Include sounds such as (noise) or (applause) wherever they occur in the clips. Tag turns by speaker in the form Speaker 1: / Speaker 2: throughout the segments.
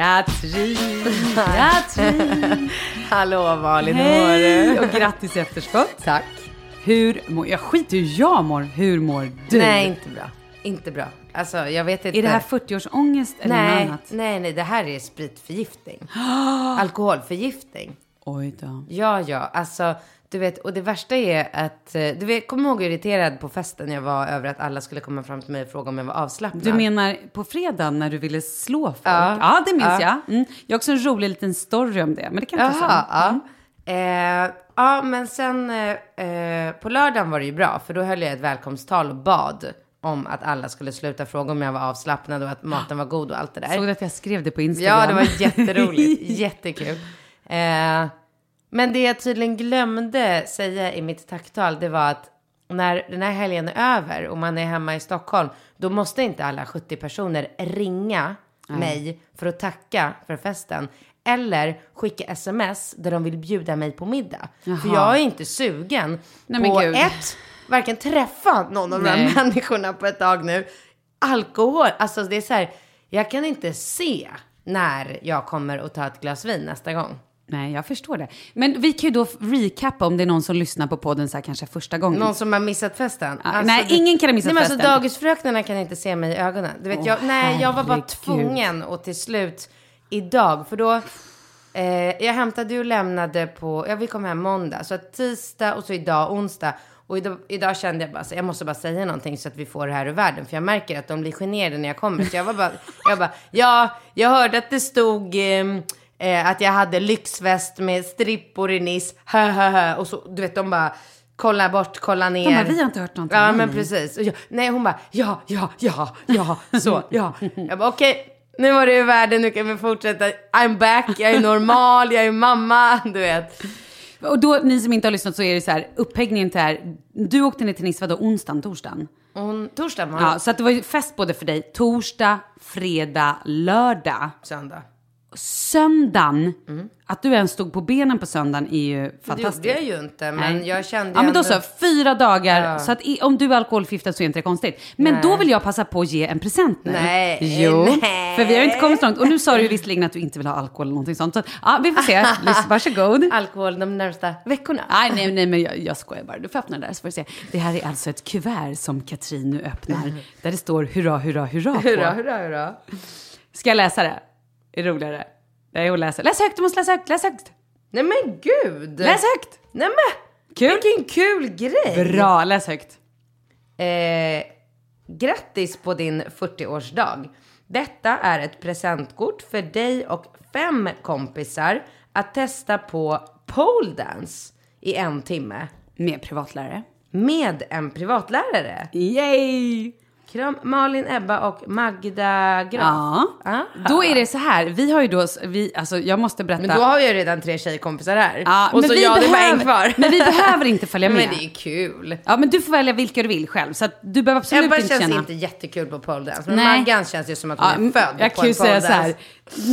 Speaker 1: Katrin! Katrin! (laughs)
Speaker 2: Hallå Malin, hur mår du?
Speaker 1: Och grattis i efterskott.
Speaker 2: Tack.
Speaker 1: Hur mår... Jag skiter hur jag mår. Hur mår du?
Speaker 2: Nej, inte bra. Inte bra. Alltså, jag vet inte.
Speaker 1: Är det här 40-årsångest eller något
Speaker 2: nej,
Speaker 1: annat?
Speaker 2: nej, nej, det här är spritförgiftning. (gasps) Alkoholförgiftning.
Speaker 1: Oj då.
Speaker 2: Ja, ja, alltså, du vet, och det värsta är att, eh, du vet, kommer ihåg hur irriterad på festen jag var över att alla skulle komma fram till mig och fråga om jag var avslappnad?
Speaker 1: Du menar på fredag när du ville slå folk?
Speaker 2: Ja.
Speaker 1: Ja, det minns
Speaker 2: Ja.
Speaker 1: jag. Mm. Jag har också en rolig liten story om det, men det kan jag ta sen.
Speaker 2: ja. Eh, ja, men sen eh, eh, på lördagen var det ju bra, för då höll jag ett välkomsttal och bad om att alla skulle sluta fråga om jag var avslappnad och att maten var god och allt det där.
Speaker 1: Såg du att jag skrev det på Instagram?
Speaker 2: Ja, det var jätteroligt. (laughs) Jättekul. Eh, men det jag tydligen glömde säga i mitt tacktal, det var att när den här helgen är över och man är hemma i Stockholm, då måste inte alla 70 personer ringa mig för att tacka för festen. Eller skicka sms där de vill bjuda mig på middag. För
Speaker 1: Jaha.
Speaker 2: jag är inte sugen
Speaker 1: Nej,
Speaker 2: på ett, varken träffa någon av de
Speaker 1: Nej.
Speaker 2: här människorna på ett tag nu. Alkohol, alltså det är så här, jag kan inte se när jag kommer att ta ett glas vin nästa gång.
Speaker 1: Nej, jag förstår det. Men vi kan ju då recappa om det är någon som lyssnar på podden så här kanske första gången.
Speaker 3: Någon som har missat festen?
Speaker 1: Ja, nej, ingen kan ha missat
Speaker 3: nej, men alltså,
Speaker 1: festen.
Speaker 3: Dagisfröknarna kan inte se mig i ögonen. Du vet,
Speaker 1: Åh,
Speaker 3: jag, nej, jag var bara tvungen och till slut idag, för då eh, jag hämtade och lämnade på, ja vi kom hem måndag, så tisdag och så idag onsdag. Och idag, idag kände jag bara så jag måste bara säga någonting så att vi får det här ur världen. För jag märker att de blir generade när jag kommer. Så jag var bara, jag bara, ja, jag hörde att det stod ehm, eh, att jag hade lyxfest med strippor i Nice. Hö, hö, hö. Och så, du vet, de bara kollar bort, kollar ner.
Speaker 1: De bara, vi har inte hört någonting.
Speaker 3: Ja,
Speaker 1: Nej,
Speaker 3: men precis. Jag, nej, hon bara, ja, ja, ja, ja, så, ja. Jag bara, okej, nu var det ur världen, nu kan vi fortsätta. I'm back, jag är normal, jag är mamma, (laughs) du vet.
Speaker 1: Och då, ni som inte har lyssnat så är det så här, upphängningen till här, du åkte ner till Nice, vadå, onsdagen, torsdagen?
Speaker 3: Hon, torsdag var
Speaker 1: Ja, så att det var ju fest både för dig, torsdag, fredag, lördag.
Speaker 3: söndag.
Speaker 1: Söndagen, att du ens stod på benen på söndagen är ju
Speaker 3: Det
Speaker 1: fantastiskt.
Speaker 3: gjorde jag ju inte, men
Speaker 1: Nej.
Speaker 3: jag kände
Speaker 1: Ja men då
Speaker 3: ändå-
Speaker 1: så, fyra dagar. Så att i, om du är alkoholförgiftad så är inte det konstigt. Men då vill jag passa på att ge en present nu.
Speaker 3: Nej,
Speaker 1: Jo,
Speaker 3: nej.
Speaker 1: för vi har ju inte kommit så långt. Och nu sa du ju visserligen att du inte vill ha alkohol eller någonting sånt. Så ja, vi får se. (laughs) Varsågod.
Speaker 3: Alkohol de närmsta veckorna.
Speaker 1: Nej, nej, nej, men jag, jag skojar bara. Du får öppna det där så får du se. Det här är alltså ett kuvert som Katrin nu öppnar. Där det står hurra, hurra, hurra på.
Speaker 3: Hurra, hurra, hurra.
Speaker 1: Ska jag läsa det? Är det roligare? Nej, jag läser. Läs högt, du måste läsa högt, läs högt.
Speaker 3: Nej men gud!
Speaker 1: Läs högt!
Speaker 3: Nej men,
Speaker 1: Kul.
Speaker 3: vilken kul grej!
Speaker 1: Bra, läs högt.
Speaker 3: Eh, grattis på din 40-årsdag. Detta är ett presentkort för dig och fem kompisar att testa på pole dance i en timme
Speaker 1: Med privatlärare.
Speaker 3: med en privatlärare.
Speaker 1: Yay!
Speaker 3: Kram Malin, Ebba och Magda Graf.
Speaker 1: Ja.
Speaker 3: Aha.
Speaker 1: Då är det så här, vi har ju då, vi, alltså jag måste berätta.
Speaker 3: Men då har vi ju redan tre tjejkompisar här.
Speaker 1: Ja,
Speaker 3: och så jag, det är bara en kvar.
Speaker 1: men vi behöver inte följa (laughs) med.
Speaker 3: Men det är kul.
Speaker 1: Ja men du får välja vilka du vill själv, så du behöver absolut
Speaker 3: Ebba
Speaker 1: inte
Speaker 3: känns
Speaker 1: känna.
Speaker 3: inte jättekul på pole dance. Men
Speaker 1: Nej.
Speaker 3: Maggan känns ju som att
Speaker 1: Ja,
Speaker 3: hon är född
Speaker 1: jag
Speaker 3: på
Speaker 1: kan
Speaker 3: en
Speaker 1: säga så här,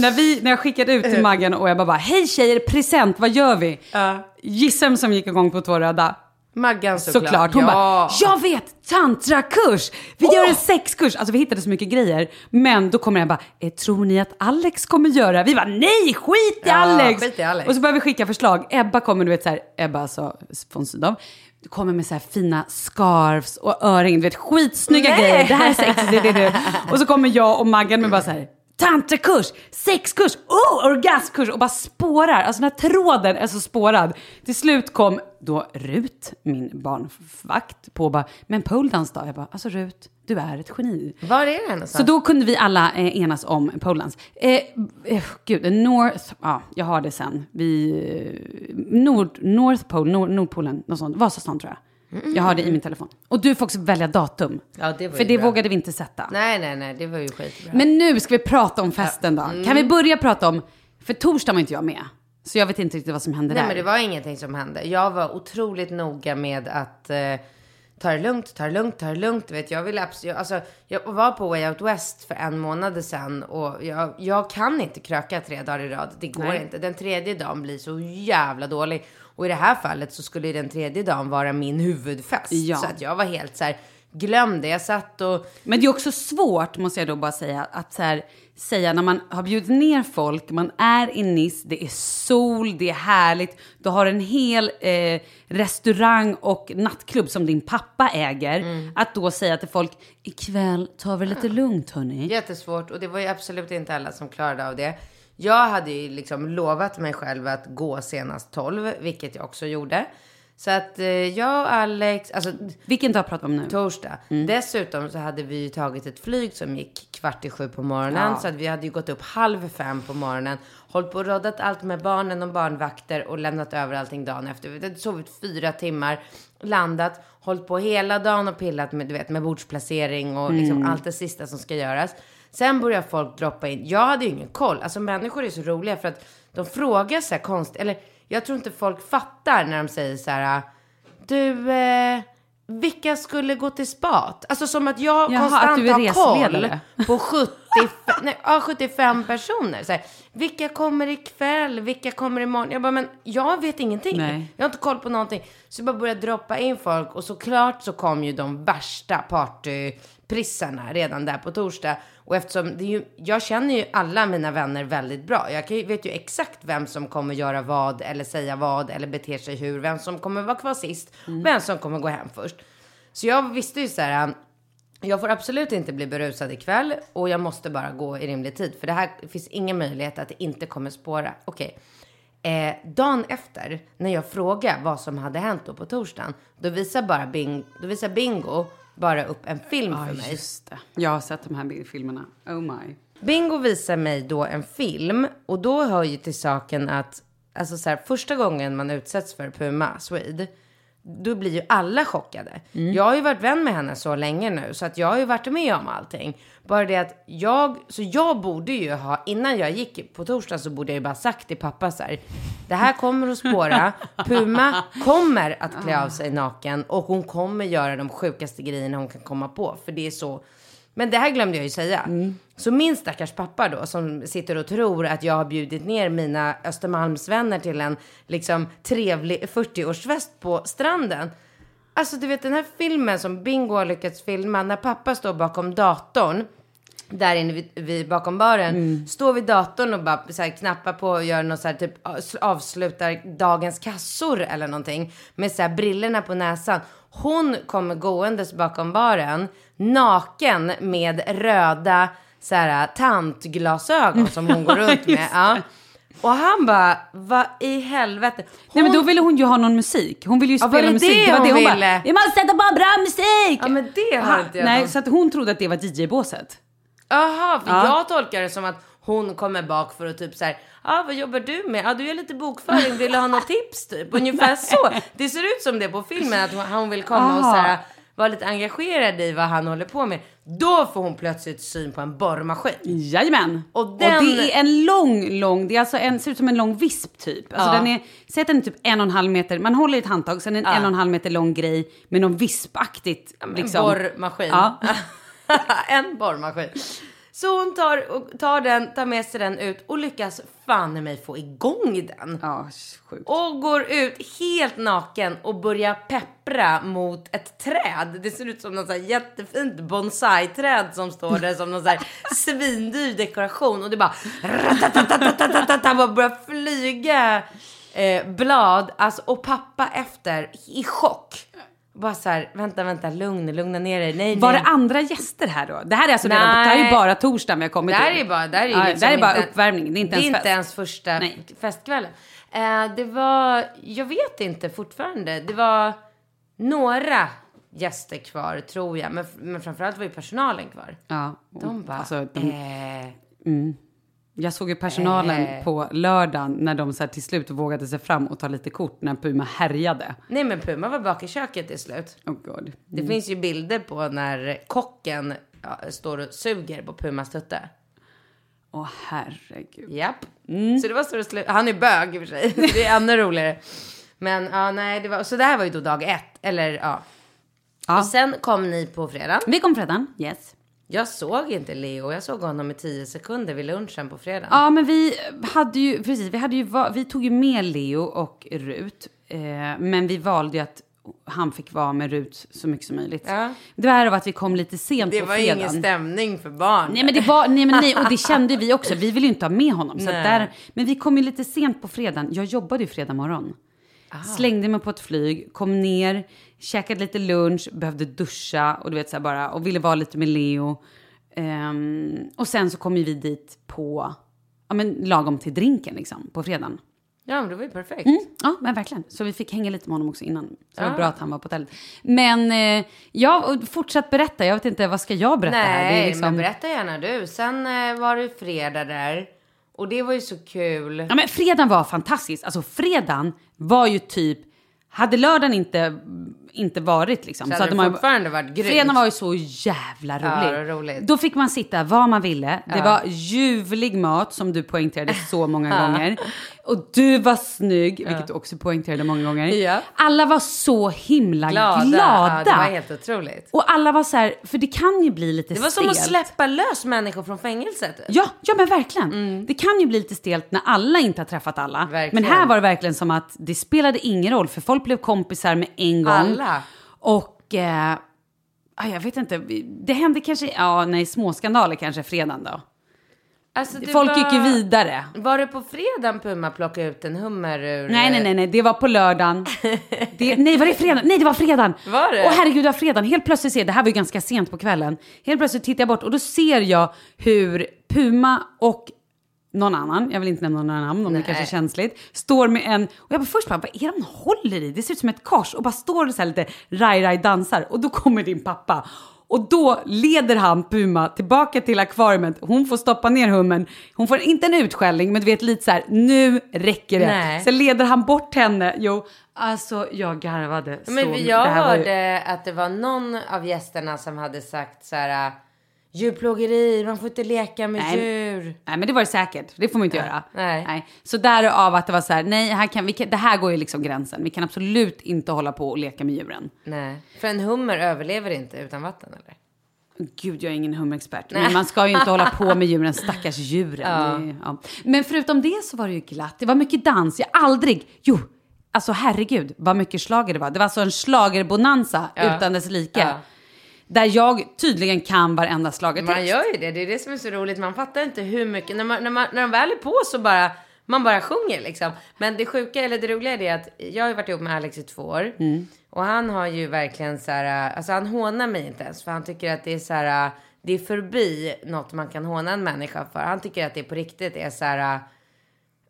Speaker 1: när, vi, när jag skickade ut till Maggan och jag bara, hej tjejer, present, vad gör vi?
Speaker 3: Ja.
Speaker 1: Gissa vem som gick igång på två röda?
Speaker 3: Maggan såklart.
Speaker 1: Såklart. Hon
Speaker 3: ja.
Speaker 1: bara, jag vet, tantrakurs! Vi gör en sexkurs! Alltså vi hittade så mycket grejer. Men då kommer jag bara, eh, tror ni att Alex kommer göra? Vi bara, nej, skit i
Speaker 3: Ja,
Speaker 1: Alex!
Speaker 3: skit i Alex.
Speaker 1: Och så börjar vi skicka förslag. Ebba kommer, du vet så här, Ebba alltså från Sydow. Kommer med så här fina scarves och öring, du vet skitsnygga
Speaker 3: Nej.
Speaker 1: grejer. Det här är sexigt, det, det, det. (laughs) Och så kommer jag och Maggan med bara så här, tantrakurs, sexkurs, oh, orgasmkurs och bara spårar. Alltså den här tråden är så spårad. Till slut kom då Rut, min barnvakt, på och bara, men poledance då? Jag bara, alltså Rut, du är ett geni.
Speaker 3: Var är det någonstans?
Speaker 1: Så då kunde vi alla eh, enas om poledance. Eh, eh, gud, North, ja, jag har det sen. Vi, eh, Nord, North Pole, Nord, Nordpolen, något sånt, Vasastan tror jag. Jag har det i min telefon. Och du får också välja datum.
Speaker 3: Ja, det var
Speaker 1: För det
Speaker 3: bra.
Speaker 1: vågade vi inte sätta.
Speaker 3: Nej, nej, nej, det var ju skitbra.
Speaker 1: Men nu ska vi prata om festen då. Kan vi börja prata om, för torsdag var inte jag med. Så jag vet inte riktigt vad som hände
Speaker 3: Nej,
Speaker 1: där.
Speaker 3: men det var ingenting som hände. Jag var otroligt noga med att eh, ta det lugnt, ta det lugnt, ta det lugnt. Vet, jag, ville absolut, alltså, jag var på Way Out West för en månad sedan och jag, jag kan inte kröka tre dagar i rad. Det går
Speaker 1: Nej.
Speaker 3: inte. Den tredje dagen blir så jävla dålig. Och i det här fallet så skulle den tredje dagen vara min huvudfest.
Speaker 1: Ja.
Speaker 3: Så att jag var helt så här, glöm det. Jag satt och
Speaker 1: Men det är också svårt, måste jag då bara säga, att så här, säga när man har bjudit ner folk, man är i Nice, det är sol, det är härligt, du har en hel eh, restaurang och nattklubb som din pappa äger.
Speaker 3: Mm.
Speaker 1: Att då säga till folk, ikväll tar vi lite lugnt hörni.
Speaker 3: Jättesvårt och det var ju absolut inte alla som klarade av det. Jag hade ju liksom lovat mig själv att gå senast 12, vilket jag också gjorde. Så att eh, jag och Alex, alltså
Speaker 1: Vilken dag pratar vi om nu?
Speaker 3: torsdag.
Speaker 1: Mm.
Speaker 3: Dessutom så hade vi ju tagit ett flyg som gick kvart i sju på morgonen.
Speaker 1: Ja.
Speaker 3: Så att vi hade ju gått upp halv fem på morgonen. Hållit på och roddat allt med barnen och barnvakter och lämnat över allting dagen efter. Vi hade sovit fyra timmar, landat, hållit på hela dagen och pillat med, du vet, med bordsplacering och liksom
Speaker 1: Mm.
Speaker 3: allt det sista som ska göras. Sen börjar folk droppa in. Jag hade ju ingen koll. Alltså människor är så roliga för att de frågar så här konstigt. Eller jag tror inte folk fattar när de säger så här. Du, eh, vilka skulle gå till spat? Alltså som att jag
Speaker 1: Jaha,
Speaker 3: konstant
Speaker 1: att
Speaker 3: har koll på 70 nej, ja, 75 personer. Så här, vilka kommer ikväll? Vilka kommer imorgon? Jag bara, men jag vet ingenting.
Speaker 1: Nej.
Speaker 3: Jag har inte koll på någonting. Så jag bara började droppa in folk och såklart så kom ju de värsta partyprissarna redan där på torsdag. Och eftersom det ju, jag känner ju alla mina vänner väldigt bra. Jag kan vet ju exakt vem som kommer göra vad eller säga vad eller bete sig hur. Vem som kommer vara kvar sist. Vem som kommer gå hem först. Så jag visste ju så här. Jag får absolut inte bli berusad ikväll och jag måste bara gå i rimlig tid. För det här finns ingen möjlighet att det inte kommer spåra. Okej. Eh, dagen efter, när jag frågar vad som hade hänt då på torsdagen, då visar, bara bing, då visar Bingo bara upp en film för mig.
Speaker 1: Just det. Jag har sett de här filmerna. Oh my.
Speaker 3: Bingo visar mig då en film och då hör ju till saken att alltså så här, första gången man utsätts för Puma Swede då blir ju alla chockade. Jag har ju varit vän med henne så länge nu så att jag har ju varit med om allting. Bara det att jag, så jag borde ju ha, innan jag gick på torsdag så borde jag ju bara sagt till pappa så här. Det här kommer att spåra. Puma kommer att klä av sig naken och hon kommer göra de sjukaste grejerna hon kan komma på. För det är så men det här glömde jag ju säga. Så min stackars pappa då, som sitter och tror att jag har bjudit ner mina Östermalmsvänner till en liksom trevlig 40-årsfest på stranden. Alltså du vet den här filmen som Bingo har lyckats filma, när pappa står bakom datorn, där inne vid, vid bakom baren, står vid datorn och bara så här, knappar på och gör något så här, typ avslutar dagens kassor eller någonting med så här brillorna på näsan. Hon kommer gåendes bakom baren, naken med röda så här, tantglasögon som hon går (laughs) runt med. Ja. Och han bara, vad i helvete.
Speaker 1: Nej men
Speaker 3: Hon-
Speaker 1: då ville hon ju ha någon musik. Hon ville ju
Speaker 3: Ja,
Speaker 1: spela
Speaker 3: det
Speaker 1: musik.
Speaker 3: det
Speaker 1: det var det
Speaker 3: hon
Speaker 1: hon bara,
Speaker 3: ville?
Speaker 1: vi måste sätta på bra musik!
Speaker 3: Ja men det har inte jag
Speaker 1: Nej,
Speaker 3: någon-
Speaker 1: så att hon trodde att det var DJ-båset.
Speaker 3: Jaha, för
Speaker 1: Ja.
Speaker 3: jag tolkar det som att hon kommer bak för att typ så här, ja ah, vad jobbar du med? Ja ah, du gör lite bokföring, vill du ha något tips typ? Ungefär (laughs) så. Det ser ut som det på filmen att hon, hon vill komma och så här, vara lite engagerad i vad han håller på med. Då får hon plötsligt syn på en borrmaskin.
Speaker 1: Jajamän.
Speaker 3: Och
Speaker 1: Och,
Speaker 3: den-
Speaker 1: det är en lång, lång, det är alltså en, ser ut som en lång visp typ. Alltså
Speaker 3: Ja.
Speaker 1: den är, säg att den är typ en och en halv meter, man håller i ett handtag, sen en en och en halv meter lång grej med någon vispaktigt.
Speaker 3: En
Speaker 1: liksom.
Speaker 3: borrmaskin.
Speaker 1: Ja. (laughs)
Speaker 3: en borrmaskin. Så hon tar, tar den, tar med sig den ut och lyckas fan i mig få igång den.
Speaker 1: Ja, sjukt.
Speaker 3: Och går ut helt naken och börjar peppra mot ett träd. Det ser ut som något så jättefint bonsai-träd som står där som någon så här (laughs) svindyr dekoration. Och det bara, bara börjar flyga eh, blad. Alltså, och pappa efter i chock. Bara så här, vänta, vänta, lugn, lugna ner dig. Nej,
Speaker 1: Var
Speaker 3: nej.
Speaker 1: det andra gäster här då? Det här är alltså redan, det här är ju bara torsdagen vi har kommit
Speaker 3: Det här är bara, det här är
Speaker 1: Ja,
Speaker 3: liksom
Speaker 1: det här är bara
Speaker 3: inte-
Speaker 1: uppvärmning, det är inte
Speaker 3: det är
Speaker 1: ens
Speaker 3: inte
Speaker 1: fest.
Speaker 3: ens första festkvällen. Eh, det var, jag vet inte fortfarande. Det var några gäster kvar tror jag. Men, men framförallt var ju personalen kvar.
Speaker 1: Ja,
Speaker 3: De bara,
Speaker 1: alltså, de,
Speaker 3: eh,
Speaker 1: Jag såg ju personalen
Speaker 3: Eh.
Speaker 1: på lördagen när de så till slut vågade sig fram och ta lite kort när Puma härjade.
Speaker 3: nej men Puma var bak i köket till slut.
Speaker 1: Oh god.
Speaker 3: Det finns ju bilder på när kocken ja, står och suger på Pumas tutte.
Speaker 1: Åh herregud.
Speaker 3: Japp. Så det var så det slut. Han är bög i och för sig. (laughs) Det är ännu roligare. Men ja, nej, det var, så det här var ju då dag ett. Eller ja.
Speaker 1: Ja.
Speaker 3: Och sen kom ni på fredag.
Speaker 1: Vi kom fredagen, yes.
Speaker 3: Jag såg inte Leo. Jag såg honom i tio sekunder vid lunchen på fredagen.
Speaker 1: Ja, men vi hade ju, precis, vi, hade ju, vi tog ju med Leo och Rut. Eh, men vi valde ju att han fick vara med Rut så mycket som möjligt.
Speaker 3: Ja.
Speaker 1: Det var att vi kom lite sent
Speaker 3: det
Speaker 1: på
Speaker 3: var
Speaker 1: fredagen.
Speaker 3: ingen stämning för barn.
Speaker 1: Nej men det var, nej men nej, och det kände vi också. Vi ville ju inte ha med honom. Så där, men vi kom ju lite sent på fredagen. Jag jobbade ju fredag morgon. Slängde mig på ett flyg, kom ner, käkade lite lunch, behövde duscha och du vet så här bara, och ville vara lite med Leo. Ehm, och sen så kom ju vi dit på, ja men lagom till drinken liksom, på fredagen.
Speaker 3: Ja, men det var ju perfekt.
Speaker 1: Mm, ja, men verkligen. Så vi fick hänga lite med honom också innan. Så det var
Speaker 3: Ah.
Speaker 1: bra att han var på hotellet. Men eh, ja, och fortsatt berätta. Jag vet inte, vad ska jag berätta här? Det är
Speaker 3: Nej,
Speaker 1: liksom-
Speaker 3: men berätta gärna du. Sen eh, var det fredag där. Och det var ju så kul.
Speaker 1: Ja, men fredagen var fantastisk. Alltså fredagen var ju typ, hade lördagen inte inte varit liksom.
Speaker 3: Så
Speaker 1: att
Speaker 3: hade
Speaker 1: de
Speaker 3: det fortfarande varit grymt.
Speaker 1: Fredagen var ju så jävla rolig.
Speaker 3: Ja, roligt.
Speaker 1: Då fick man sitta var man ville. Det var ljuvlig mat som du poängterade så många (laughs) gånger. Och du var snygg, vilket du också poängterade många gånger.
Speaker 3: Ja.
Speaker 1: Alla var så himla glada.
Speaker 3: glada. Ja, det var helt otroligt.
Speaker 1: Och alla var så här, för det kan ju bli lite
Speaker 3: Det var
Speaker 1: stelt.
Speaker 3: som att släppa lös människor från fängelset.
Speaker 1: Ja, ja men verkligen. Det kan ju bli lite stelt när alla inte har träffat alla.
Speaker 3: Mm. Verkligen.
Speaker 1: Men här var det verkligen som att det spelade ingen roll för folk blev kompisar med en gång.
Speaker 3: Alla.
Speaker 1: Och eh, ja, jag vet inte, det hände kanske, ja nej småskandaler kanske fredagen då.
Speaker 3: Alltså,
Speaker 1: Folk
Speaker 3: var...
Speaker 1: gick ju vidare.
Speaker 3: Var det på fredagen Puma plockade ut en hummer ur...
Speaker 1: Nej, nej, nej, nej, det var på lördagen. (laughs) Det, nej, var det fredag? Nej, det var fredagen.
Speaker 3: Var det?
Speaker 1: Åh herregud, det var fredagen. Helt plötsligt ser jag, det här var ju ganska sent på kvällen. Helt plötsligt tittar jag bort och då ser jag hur Puma och någon annan, jag vill inte nämna några namn om det
Speaker 3: Nej.
Speaker 1: kanske är känsligt, står med en, och jag bara först bara, vad är det han håller i? Det ser ut som ett kors och bara står och så här lite raj-raj dansar och då kommer din pappa. Och då leder han Puma tillbaka till akvariet. Hon får stoppa ner hummen. Hon får inte en utskällning, men du vet lite så här, nu räcker det.
Speaker 3: Nej.
Speaker 1: Sen leder han bort henne. Jo, alltså jag garvade så.
Speaker 3: Men jag
Speaker 1: det här var ju-
Speaker 3: hörde att det var någon av gästerna som hade sagt så här... Djurplågeri, man får inte leka med
Speaker 1: Nej.
Speaker 3: djur.
Speaker 1: Nej men det var det säkert, det får man inte göra.
Speaker 3: Nej.
Speaker 1: Så därav att det var så här, nej här kan, vi kan, det här går ju liksom gränsen. Vi kan absolut inte hålla på och leka med djuren.
Speaker 3: Nej. För en hummer överlever inte utan vatten eller?
Speaker 1: Gud, jag är ingen hummerexpert. Men man ska ju inte hålla på med djuren, (laughs) stackars djuren. Det, ja. Men förutom det så var det ju glatt. Det var mycket dans. Jag aldrig, jo, alltså herregud vad mycket slager det var. Det var alltså en slagerbonanza utan dess like. Där jag tydligen kan varenda slagertext.
Speaker 3: Man gör ju det, det är det som är så roligt. Man fattar inte hur mycket, när, man, när, man, när de väl är på så bara, man bara sjunger liksom. Men det sjuka, eller det roliga är det att jag har ju varit ihop med Alex i två år. Och han har ju verkligen så här, alltså han hånar mig inte ens. För han tycker att det är så här, det är förbi något man kan håna en människa för. Han tycker att det på riktigt är så här,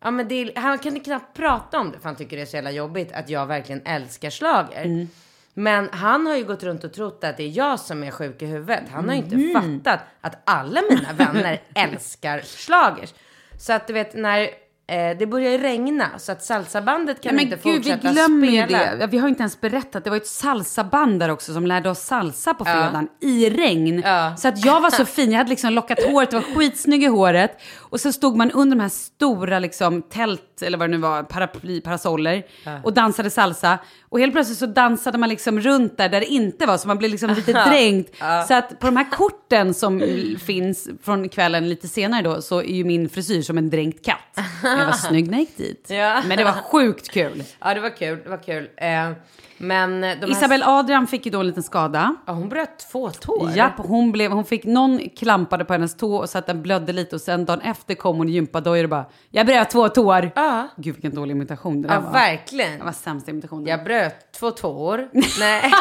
Speaker 3: ja men det är, han kan knappt prata om det för han tycker det är så jävla jobbigt att jag verkligen älskar slager. Men han har ju gått runt och trott att det är jag som är sjuk i huvudet. Han har ju inte fattat att alla mina vänner (laughs) älskar slagers. Så att du vet när eh, det börjar regna så att salsabandet kan
Speaker 1: Ja, men
Speaker 3: inte
Speaker 1: gud, vi
Speaker 3: fortsätta
Speaker 1: glömmer ju
Speaker 3: spela.
Speaker 1: det. Ja, Vi har inte ens berättat. Det var ju ett salsaband där också som lärde oss salsa på fredagen i regn.
Speaker 3: Ja.
Speaker 1: Så att jag var så fin. Jag hade liksom lockat håret, det var skitsnygg i håret. Och så stod man under de här stora liksom tält, eller vad det nu var, paraply, parasoller. Och dansade salsa. Och helt plötsligt så dansade man liksom runt där, där det inte var. Så man blev liksom lite dränkt. Så att på de här korten som finns från kvällen lite senare då, så är ju min frisyr som en dränkt katt. Jag var (laughs) snygg när jag gick dit.
Speaker 3: Ja.
Speaker 1: Men det var sjukt kul.
Speaker 3: Ja det var kul, det var kul. Eh, men här...
Speaker 1: Isabel Adrian fick ju då en liten skada.
Speaker 3: Ja, hon bröt två tår.
Speaker 1: Japp, hon, blev, hon fick någon klampade på hennes tå och så att den blödde lite och sen dagen efter kom hon i gympadojor och bara jag bröt två tår.
Speaker 3: Ja.
Speaker 1: Gud vilken dålig imitation det där
Speaker 3: Ja,
Speaker 1: var.
Speaker 3: verkligen.
Speaker 1: Det var sämsta imitationen.
Speaker 3: Jag bröt två tår. (laughs) Nej.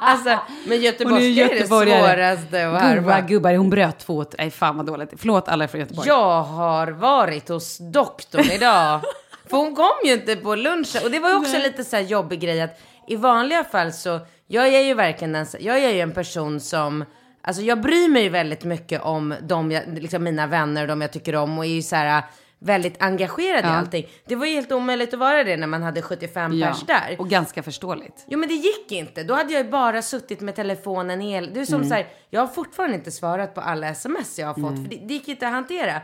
Speaker 3: alltså, men göteborgska
Speaker 1: är
Speaker 3: är det svåraste att härma.
Speaker 1: gubbar, hon bröt två tår. Nej fan vad dåligt. Förlåt alla från Göteborg.
Speaker 3: Jag har varit hos doktorn idag. (laughs) För hon kom ju inte på lunchen. Och det var ju också lite så här jobbig grej att i vanliga fall så, jag är ju verkligen en, jag är ju en person som, alltså jag bryr mig ju väldigt mycket om de, jag, liksom mina vänner och de jag tycker om och är ju så här väldigt engagerad i
Speaker 1: Ja.
Speaker 3: allting. Det var ju helt omöjligt att vara det när man hade 75
Speaker 1: Ja,
Speaker 3: pers där.
Speaker 1: Och ganska förståeligt.
Speaker 3: Jo men det gick inte. Då hade jag ju bara suttit med telefonen hel. Det är som så här, jag har fortfarande inte svarat på alla sms jag har fått. För det, det gick inte att hantera.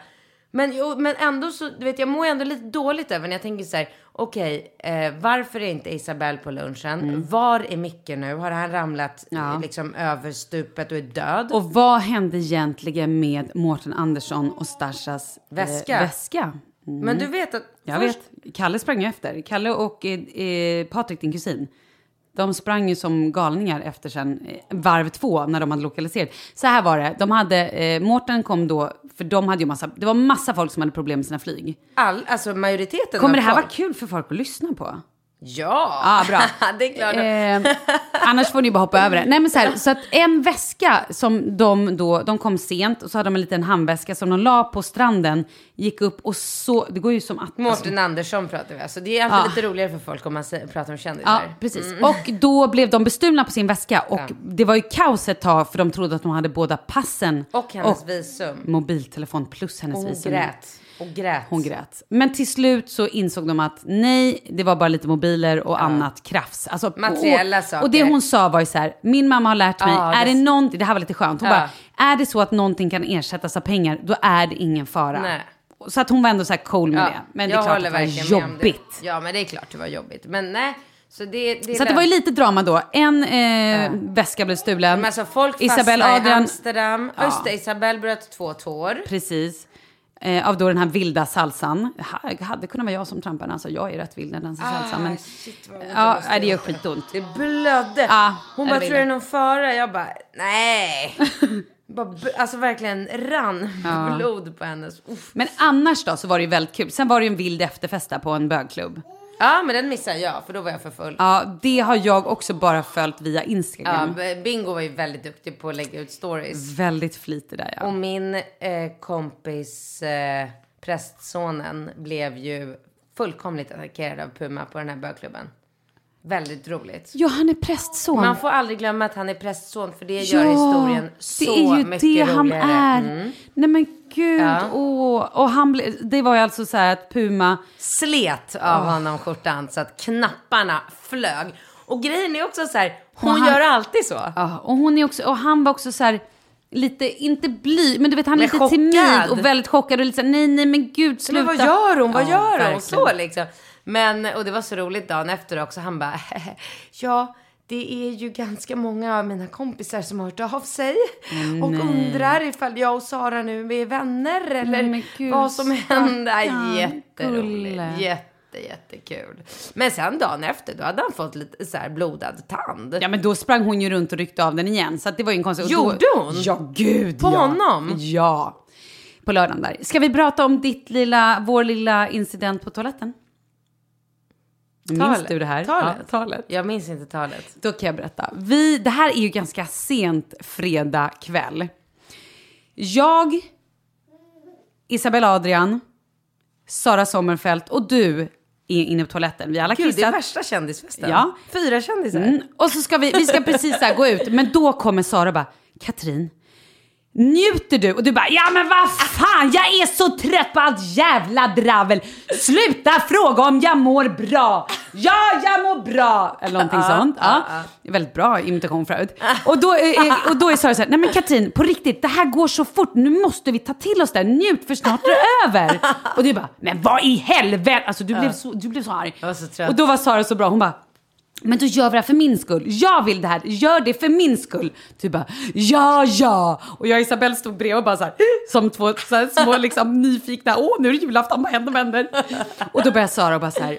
Speaker 3: Men, jo, men ändå så, du vet jag mår ändå lite dåligt över när jag tänker så här, okej, eh, varför är inte Isabelle på lunchen? Var är Micke nu? Har han ramlat
Speaker 1: Ja.
Speaker 3: liksom över stupet och är död?
Speaker 1: Och vad hände egentligen med Mårten Andersson och Stashas
Speaker 3: Väska.
Speaker 1: Eh, väska?
Speaker 3: Men du vet att
Speaker 1: Jag
Speaker 3: först,
Speaker 1: vet. Kalle sprang efter. Kalle och eh, eh, Patrik, din kusin. De sprang ju som galningar efter sen eh, varv två när de hade lokaliserat. Så här var det. De hade, eh, Mårten kom då, för de hade ju massa, det var massa folk som hade problem med sina flyg.
Speaker 3: all, alltså majoriteten
Speaker 1: Kommer
Speaker 3: av
Speaker 1: det här
Speaker 3: folk-
Speaker 1: vara kul för folk att lyssna på?
Speaker 3: Ja!
Speaker 1: Ja, bra. (laughs)
Speaker 3: det är klart.
Speaker 1: Eh, annars får ni bara hoppa över det. Nej men så här, så att en väska som de då, de kom sent och så hade de en liten handväska som de la på stranden, gick upp och så, det går ju som att...
Speaker 3: Mårten Andersson pratar vi. Alltså, det är alltid
Speaker 1: Ja.
Speaker 3: lite roligare för folk om man pratar om kändisar.
Speaker 1: Ja, precis. Och då blev de bestulna på sin väska och det var ju kaos ett tag för de trodde att de hade båda passen
Speaker 3: Och hennes visum.
Speaker 1: mobiltelefon plus hennes
Speaker 3: Och
Speaker 1: visum.
Speaker 3: grät. Och grät.
Speaker 1: Hon grät. Men till slut så insåg de att nej, det var bara lite mobiler och annat krafs. Alltså,
Speaker 3: Materiella
Speaker 1: och,
Speaker 3: saker.
Speaker 1: Och det hon sa var ju så här, min mamma har lärt mig,
Speaker 3: Ja,
Speaker 1: är
Speaker 3: det-
Speaker 1: det någonting, det här var lite skönt, hon
Speaker 3: Ja.
Speaker 1: bara, är det så att någonting kan ersättas av pengar, då är det ingen fara.
Speaker 3: Nej.
Speaker 1: Så att hon var ändå så här cool med
Speaker 3: Ja,
Speaker 1: det. Men det är klart att det var jobbigt.
Speaker 3: Ja, men det är klart det var jobbigt. Men nej, så det... det
Speaker 1: Så det var ju lite drama då. En eh, väska blev stulen.
Speaker 3: Men alltså folk
Speaker 1: Isabel
Speaker 3: fastnade i Amsterdam.
Speaker 1: Ja.
Speaker 3: Det, Isabel bröt två tår.
Speaker 1: precis. Eh, av då den här vilda salsan. Ha- hade kunnat vara jag som trampade, alltså jag är rätt vild när jag dansar salsa. Men,
Speaker 3: Ah, shit, vad
Speaker 1: ja, det gör skitont.
Speaker 3: Det blödde.
Speaker 1: Ja,
Speaker 3: Hon
Speaker 1: det
Speaker 3: bara, tror det är någon fara? Jag bara, nej. (laughs) bara, alltså verkligen rann blod på hennes. Uff.
Speaker 1: Men annars då så var det ju väldigt kul. Sen var det ju en vild efterfest där på en bögklubb.
Speaker 3: Ja, men den missade jag för då var jag för full.
Speaker 1: Ja, det har jag också bara följt via
Speaker 3: Ja,
Speaker 1: Instagram.
Speaker 3: B- Bingo var ju väldigt duktig på att lägga ut stories.
Speaker 1: Väldigt flitig där ja.
Speaker 3: Och min eh, kompis, eh, prästsonen, blev ju fullkomligt attackerad av Puma på den här bögklubben. Väldigt roligt.
Speaker 1: Ja, han är prästson.
Speaker 3: Man får aldrig glömma att han är prästson för det gör historien så
Speaker 1: det är ju
Speaker 3: mycket
Speaker 1: det han
Speaker 3: roligare.
Speaker 1: är.
Speaker 3: Mm.
Speaker 1: Nej men gud,
Speaker 3: Ja.
Speaker 1: åh. Och han ble, det var ju alltså så här att Puma,
Speaker 3: Slet av honom skjortan så att knapparna flög. Och grejen är också så här, hon
Speaker 1: han-
Speaker 3: gör alltid så.
Speaker 1: ja, och hon är också, och han var också så här lite, inte bly, men du vet han är lite
Speaker 3: chockad.
Speaker 1: timid och väldigt chockad och lite så här, nej nej men gud sluta.
Speaker 3: Men vad gör hon? Vad
Speaker 1: Ja,
Speaker 3: gör hon?
Speaker 1: verkligen.
Speaker 3: Så liksom. Men, och det var så roligt dagen efter också. Han bara, (laughs) ja, det är ju ganska många av mina kompisar som har hört av sig och undrar ifall jag och Sara nu är vänner eller
Speaker 1: men gud,
Speaker 3: vad som händer. Jätteroligt. Jätte, jättekul. Men sen dagen efter, då hade han fått lite så här blodad tand.
Speaker 1: Ja men då sprang hon ju runt och ryckte av den igen. Så det var ju en konstig...
Speaker 3: Gjorde
Speaker 1: då,
Speaker 3: hon?
Speaker 1: Ja gud
Speaker 3: På
Speaker 1: ja.
Speaker 3: honom?
Speaker 1: Ja. På lördagen där. Ska vi prata om ditt lilla, vår lilla incident på toaletten? Minns
Speaker 3: Talet.
Speaker 1: du det här?
Speaker 3: Talet.
Speaker 1: Ja, talet.
Speaker 3: Jag minns inte talet.
Speaker 1: Då kan jag berätta. Vi, det här är ju ganska sent fredag kväll. Jag, Isabel Adrian, Sara Sommerfelt och du är inne på toaletten. Vi har alla
Speaker 3: Gud, det är
Speaker 1: kissat.
Speaker 3: värsta kändisfesten.
Speaker 1: Ja.
Speaker 3: Fyra kändisar.
Speaker 1: Mm. Och så ska vi, vi ska precis så här gå ut, men då kommer Sara och bara, Katrin, njuter du? Och du bara, ja men vad fan, jag är så trött på allt jävla dravel. Sluta fråga om jag mår bra. Ja, jag mår bra. Eller någonting sånt. Ja. Väldigt bra imitation förut. Och då, är- och då är Sara så här, nej men Katrin, på riktigt, det här går så fort, nu måste vi ta till oss det här, njut för snart är det över. Och du bara, men vad i helvete, alltså du blev så, du blev så arg.
Speaker 3: Jag var så trött.
Speaker 1: Och då var Sara så bra, hon bara, men då gör vi det här för min skull. Jag vill det här. Gör det för min skull. Du bara, ja, ja. Och jag och Isabelle stod bredvid och bara så här, (gasps) som två så här, små liksom, nyfikna, åh, nu är det julafton, vad händer, vad händer? Och då börjar Sara och bara så här,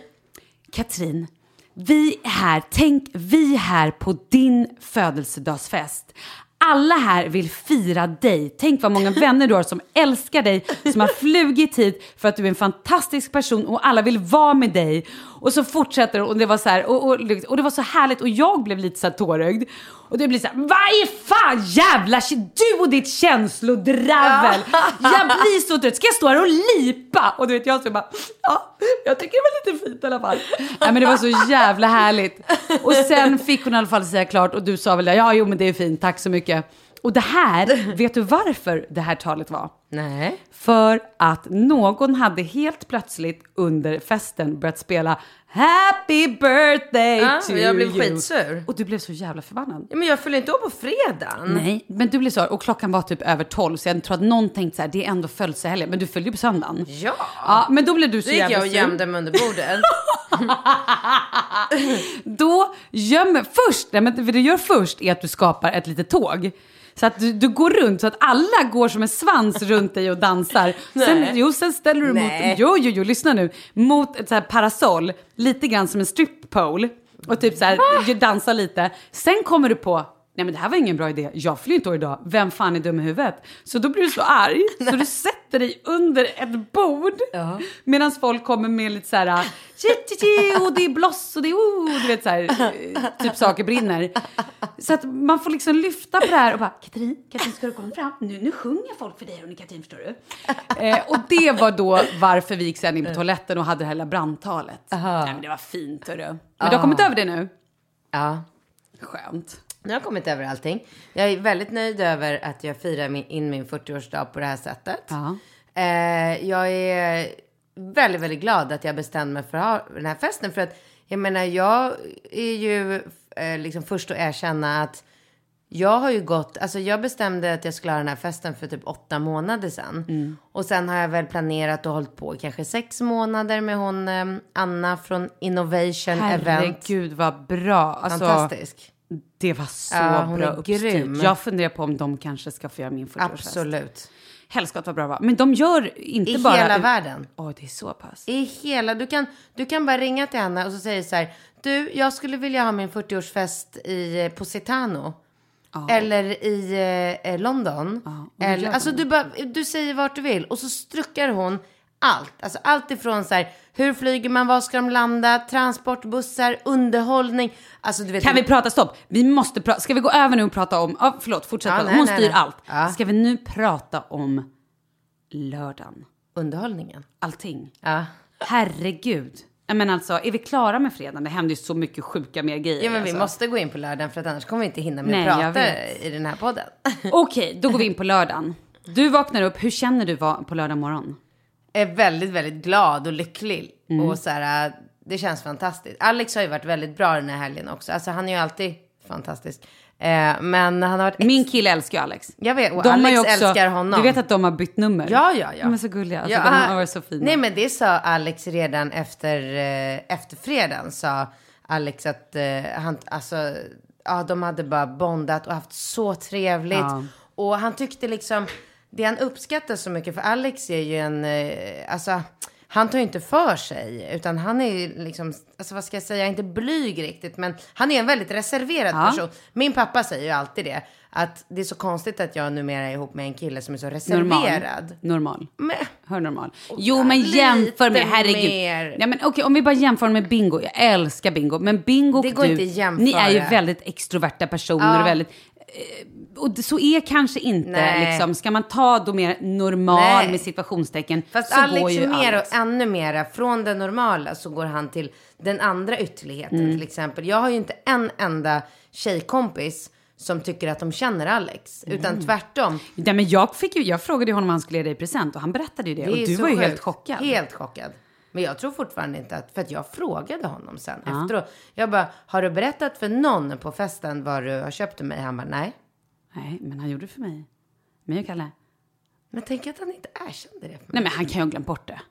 Speaker 1: Katrin, vi är här, tänk, vi är här på din födelsedagsfest. Alla här vill fira dig. Tänk vad många vänner du har som älskar dig, som har flugit hit för att du är en fantastisk person och alla vill vara med dig. Och så fortsätter och det var så här, och, och, och det var så härligt och jag blev lite så här tårögd. Och det blir så här, vad i fan jävla shit, du och ditt känslodravel. (laughs) Jag blir så trött, ska jag stå här och lipa? Och du vet jag så bara, ja, jag tycker det var lite fint i alla fall. Nej men det var så jävla härligt. Och sen fick hon i alla fall säga klart och du sa väl ja jo men det är fint, tack så mycket. Och det här, vet du varför det här talet var?
Speaker 3: Nej.
Speaker 1: För att någon hade helt plötsligt under festen börjat spela Happy birthday
Speaker 3: Ja,
Speaker 1: to
Speaker 3: jag blev
Speaker 1: you.
Speaker 3: skitsur.
Speaker 1: Och du blev så jävla förbannad.
Speaker 3: Ja, men jag fyller inte år på fredagen.
Speaker 1: Nej, men du blev så, och klockan var typ över tolv så jag tror att någon tänkte så här, det är ändå födelsehelgen, men du följde ju på söndagen.
Speaker 3: Ja.
Speaker 1: Ja, men då blev du så
Speaker 3: Då gick
Speaker 1: jävla
Speaker 3: jag och
Speaker 1: sur.
Speaker 3: gömde mig under bordet. (laughs)
Speaker 1: Då gömmer, först, nej men det du gör först är att du skapar ett litet tåg. Så att du, du går runt så att alla går som en svans runt dig och dansar. Sen,
Speaker 3: Nej.
Speaker 1: jo, sen ställer du
Speaker 3: Nej.
Speaker 1: mot, jo, jo, jo, lyssna nu, mot ett så här parasoll, lite grann som en strippole. Och typ så här, dansa lite. Sen kommer du på, nej men det här var ingen bra idé, jag fyller inte år idag, vem fan är dum i huvudet? Så då blir du så arg, så (laughs) du sätter dig under ett bord. Medan folk kommer med lite så här, och det är bloss och det är oh, du vet så här, typ saker brinner. Så att man får liksom lyfta på det här och bara, Katrin, Katrin ska du komma fram? Nu, nu sjunger folk för dig hörni Katrin, förstår du? Eh, och det var då varför vi gick sen in på toaletten och hade det här lilla brandtalet. Nej, men det var fint hörru. Men du har kommit över det nu?
Speaker 3: Ja.
Speaker 1: Skönt.
Speaker 3: Nu har jag kommit över allting. Jag är väldigt nöjd över att jag firar min, in min 40-årsdag på det här sättet. Eh, jag är väldigt, väldigt glad att jag bestämde mig för ha den här festen. För att Jag menar, jag är ju eh, liksom först att erkänna att jag har ju gått, alltså jag bestämde att jag skulle ha den här festen för typ åtta månader sedan.
Speaker 1: Mm.
Speaker 3: Och sen har jag väl planerat och hållit på kanske sex månader med hon eh, Anna från Innovation Event.
Speaker 1: Herregud vad bra. Alltså,
Speaker 3: Fantastisk.
Speaker 1: Det var så
Speaker 3: Ja,
Speaker 1: bra uppstyrt. Jag funderar på om de kanske ska få göra min 40-årsfest.
Speaker 3: Absolut.
Speaker 1: Helskott vad bra det var. Men de gör inte
Speaker 3: I
Speaker 1: bara...
Speaker 3: hela världen.
Speaker 1: Åh, det är så pass.
Speaker 3: I hela, du kan, du kan bara ringa till henne och så säger så här, du, jag skulle vilja ha min 40-årsfest i, eh, på Cetano. Eller i eh, eh, London.
Speaker 1: det
Speaker 3: Eller, alltså du, bara, du säger vart du vill och så struckar hon allt. Alltså allt ifrån så här, hur flyger man, var ska de landa, transportbussar, underhållning. Alltså du vet.
Speaker 1: Kan vi prata stopp? Vi måste prata. Ska vi gå över nu och prata om... Ja, förlåt, fortsätt.
Speaker 3: Ja,
Speaker 1: prata. Hon
Speaker 3: nej,
Speaker 1: styr
Speaker 3: nej.
Speaker 1: allt.
Speaker 3: Ja.
Speaker 1: Ska vi nu prata om lördagen?
Speaker 3: Underhållningen.
Speaker 1: Allting.
Speaker 3: Ja.
Speaker 1: Herregud. Menar alltså, är vi klara med fredagen? Det händer ju så mycket sjuka mer grejer.
Speaker 3: Ja men vi
Speaker 1: alltså.
Speaker 3: måste gå in på lördagen för att annars kommer vi inte hinna med
Speaker 1: Nej,
Speaker 3: att prata i den här podden. (laughs)
Speaker 1: Okej, då går vi in på lördagen. Du vaknar upp, hur känner du på lördag morgon?
Speaker 3: Är väldigt, väldigt glad och lycklig.
Speaker 1: Mm.
Speaker 3: Och så här, äh, det känns fantastiskt. Alex har ju varit väldigt bra den här helgen också. Alltså han är ju alltid fantastisk. Eh, men han har varit...
Speaker 1: Min kille älskar ju Alex.
Speaker 3: Jag vet, och
Speaker 1: De
Speaker 3: Alex
Speaker 1: också-
Speaker 3: älskar honom.
Speaker 1: Du vet att de har bytt nummer?
Speaker 3: Ja, ja, ja.
Speaker 1: De är så gulliga. Alltså,
Speaker 3: Ja,
Speaker 1: de har varit så fina.
Speaker 3: Nej, men det sa Alex redan efter, eh, efter fredagen. Sa Alex att eh, han, alltså, ja, de hade bara bondat och haft så trevligt.
Speaker 1: Ja.
Speaker 3: Och han tyckte liksom, det han uppskattar så mycket, för Alex är ju en, eh, alltså, han tar ju inte för sig, utan han är ju liksom, alltså vad ska jag säga, inte blyg riktigt, men han är en väldigt reserverad
Speaker 1: Ja.
Speaker 3: person. Min pappa säger ju alltid det, att det är så konstigt att jag numera är ihop med en kille som är så
Speaker 1: normal.
Speaker 3: reserverad.
Speaker 1: Normal.
Speaker 3: Men,
Speaker 1: Hör normal. Jo, men jämför med, herregud.
Speaker 3: mer.
Speaker 1: Ja, men okej, om vi bara jämför med Bingo. Jag älskar Bingo. Men Bingo
Speaker 3: Det
Speaker 1: och
Speaker 3: går
Speaker 1: du,
Speaker 3: inte jämföra.
Speaker 1: ni är ju väldigt extroverta personer.
Speaker 3: Ja.
Speaker 1: Och, väldigt, eh, och så är kanske inte,
Speaker 3: Nej.
Speaker 1: liksom, ska man ta då mer normal
Speaker 3: Nej.
Speaker 1: med situationstecken
Speaker 3: Fast
Speaker 1: så
Speaker 3: Alex
Speaker 1: går ju
Speaker 3: är mer
Speaker 1: Alex.
Speaker 3: och ännu mera från det normala så går han till den andra ytterligheten
Speaker 1: Mm.
Speaker 3: till exempel. Jag har ju inte en enda tjejkompis som tycker att de känner Alex,
Speaker 1: Mm.
Speaker 3: utan tvärtom.
Speaker 1: Ja, men jag, fick ju, jag frågade ju honom vad han skulle ge dig present och han berättade ju det.
Speaker 3: Det
Speaker 1: och du var ju
Speaker 3: sjukt.
Speaker 1: helt chockad.
Speaker 3: Helt chockad. Men jag tror fortfarande inte att, för att jag frågade honom sen efteråt. Jag bara, har du berättat för någon på festen vad du har köpt till mig? Han bara, nej.
Speaker 1: Nej, men han gjorde det för mig. Mig och Kalle.
Speaker 3: Men tänk att han inte erkände det för mig.
Speaker 1: Nej, men han kan ju ha glömt bort det.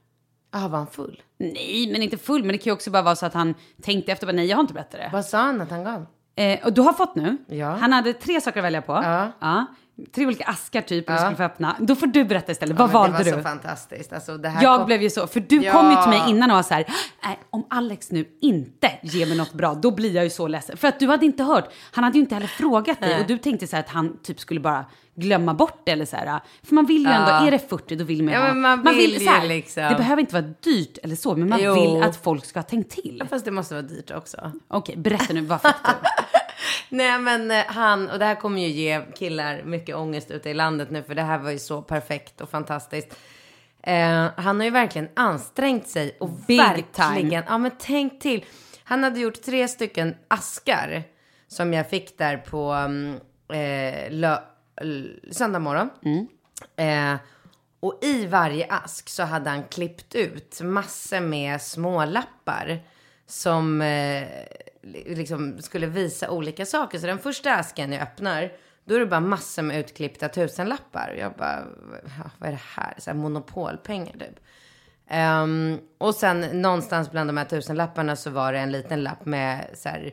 Speaker 3: Ah, var han full?
Speaker 1: Nej, men inte full. Men det kan ju också bara vara så att han tänkte efter. Bara, nej, jag har inte berättat det.
Speaker 3: Vad sa han att han gav?
Speaker 1: Eh, och du har fått nu.
Speaker 3: Ja.
Speaker 1: Han hade tre saker att välja på.
Speaker 3: Ja.
Speaker 1: Tre olika askar typ, du skulle få öppna. Då får du berätta istället. Vad
Speaker 3: Men
Speaker 1: valde
Speaker 3: det
Speaker 1: du?
Speaker 3: var så fantastiskt. Alltså, det
Speaker 1: Jag
Speaker 3: kom-
Speaker 1: blev ju så, för du
Speaker 3: Ja.
Speaker 1: kom ju till mig innan och var så här, nej, om Alex nu inte ger mig något bra, då blir jag ju så ledsen. För att du hade inte hört, han hade ju inte heller frågat dig och du tänkte så här att han typ skulle bara glömma bort det eller så här. För man vill ju ändå, är det 40 då vill man ju
Speaker 3: Ja,
Speaker 1: ha.
Speaker 3: men man vill
Speaker 1: så här,
Speaker 3: liksom.
Speaker 1: Det behöver inte vara dyrt eller så, men man
Speaker 3: Jo.
Speaker 1: vill att folk ska ha tänkt till.
Speaker 3: Fast det måste vara dyrt också.
Speaker 1: Okej, berätta nu, vad fick du? (laughs) (laughs)
Speaker 3: Nej men eh, han, och det här kommer ju ge killar mycket ångest ute i landet nu för det här var ju så perfekt och fantastiskt. Eh, han har ju verkligen ansträngt sig och
Speaker 1: Big
Speaker 3: verkligen,
Speaker 1: time.
Speaker 3: ja men tänk till. Han hade gjort tre stycken askar som jag fick där på um, eh, lö, söndag morgon. Eh, och i varje ask så hade han klippt ut massor med små lappar som eh, liksom skulle visa olika saker. Så den första asken jag öppnar, då är det bara massor med utklippta tusenlappar. Och jag bara, vad är det här? Så här monopolpengar typ. Um, och sen någonstans bland de här tusenlapparna så var det en liten lapp med så här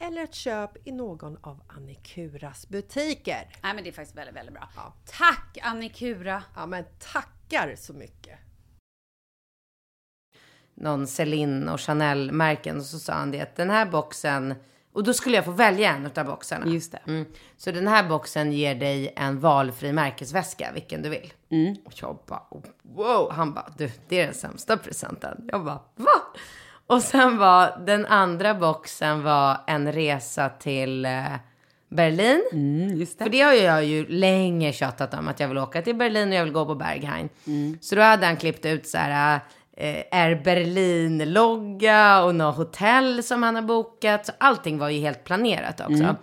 Speaker 4: eller ett köp i någon av Annikuras butiker.
Speaker 1: Nej men det är faktiskt väldigt, väldigt bra.
Speaker 4: Ja.
Speaker 1: Tack Annikura!
Speaker 4: Ja men tackar så mycket!
Speaker 3: någon Celine och Chanel-märken och så sa han det att den här boxen, och då skulle jag få välja en av boxarna.
Speaker 1: Just det.
Speaker 3: Mm. Så den här boxen ger dig en valfri märkesväska, vilken du vill.
Speaker 1: Mm.
Speaker 3: Och jag bara, wow! Han bara, du, det är den sämsta presenten. Jag bara, va? Och sen var den andra boxen var en resa till eh, Berlin.
Speaker 1: Mm, just
Speaker 3: För det har jag ju länge tjatat om att jag vill åka till Berlin och jag vill gå på Berghain. Så då hade han klippt ut så här eh, Air Berlin-logga och något hotell som han har bokat. Så allting var ju helt planerat också.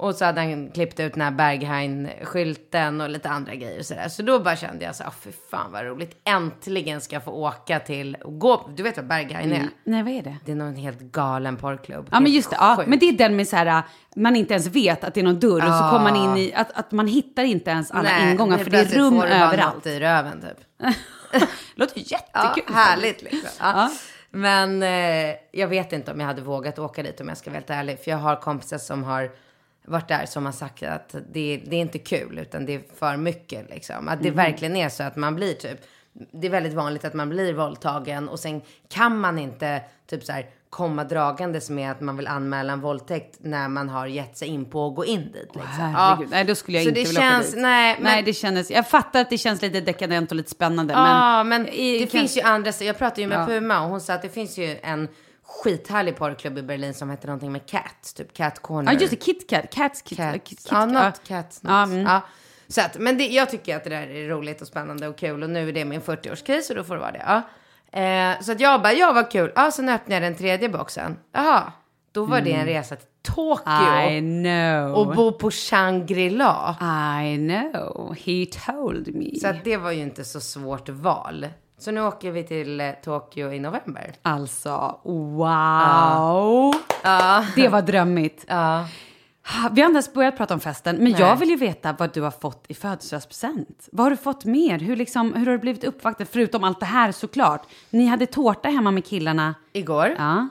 Speaker 3: Och så hade han klippt ut den här Berghain-skylten och lite andra grejer och sådär. Så då bara kände jag så här, fy fan vad roligt. Äntligen ska jag få åka till och gå. Du vet vad Berghain är?
Speaker 1: Nej vad är det?
Speaker 3: Det är någon helt galen porrklubb.
Speaker 1: Ja men just det, ja, men det är den med så här, man inte ens vet att det är någon dörr och så
Speaker 3: Ja.
Speaker 1: kommer man in i, att, att man hittar inte ens alla
Speaker 3: Nej,
Speaker 1: ingångar för det är rum
Speaker 3: får
Speaker 1: överallt.
Speaker 3: något i röven typ. (laughs)
Speaker 1: Låter
Speaker 3: Ja,
Speaker 1: jättekul.
Speaker 3: härligt liksom. Ja.
Speaker 1: Ja.
Speaker 3: Men eh, jag vet inte om jag hade vågat åka dit om jag ska vara helt ärlig. För jag har kompisar som har varit där som har sagt att det, det är inte kul utan det är för mycket liksom. Att det verkligen är så att man blir typ, det är väldigt vanligt att man blir våldtagen och sen kan man inte typ så här komma dragandes med att man vill anmäla en våldtäkt när man har gett sig in på att gå in dit. Liksom.
Speaker 1: Herregud, nej då skulle jag
Speaker 3: Så
Speaker 1: inte
Speaker 3: det
Speaker 1: vilja
Speaker 3: känns,
Speaker 1: åka dit.
Speaker 3: nej, men-
Speaker 1: nej det kändes, jag fattar att det känns lite dekadent och lite spännande
Speaker 3: Ja,
Speaker 1: men...
Speaker 3: men,
Speaker 1: i-
Speaker 3: det
Speaker 1: kan-
Speaker 3: finns ju andra. Jag pratade ju med
Speaker 1: Ja.
Speaker 3: Puma och hon sa att det finns ju en skithärlig porrklubb i Berlin som heter någonting med Cat, typ Cat Corner.
Speaker 1: Ja just det, KitKat, Cats Kit,
Speaker 3: Cat.
Speaker 1: Kit, Kit,
Speaker 3: ja, Cat.
Speaker 1: Ja,
Speaker 3: Något.
Speaker 1: mm.
Speaker 3: Ja. Så att, men det, jag tycker att det där är roligt och spännande och kul och nu är det min 40-årskris och då får det vara det. Ja. Eh, så att jag bara, ja vad kul. Ja, sen öppnade jag den tredje boxen. Jaha, då var det en resa till Tokyo
Speaker 1: Mm. I know.
Speaker 3: och bo på Shangri-La.
Speaker 1: I know, he told me.
Speaker 3: Så att det var ju inte så svårt val. Så nu åker vi till eh, Tokyo i november.
Speaker 1: Alltså, wow! Det var drömmigt.
Speaker 3: Ja.
Speaker 1: Vi har inte ens börjat prata om festen, men jag vill ju veta vad du har fått i födelsedagspresent. Vad har du fått mer? Hur, liksom, hur har du blivit uppvaktad? Förutom allt det här såklart. Ni hade tårta hemma med killarna.
Speaker 3: Igår.
Speaker 1: Ja.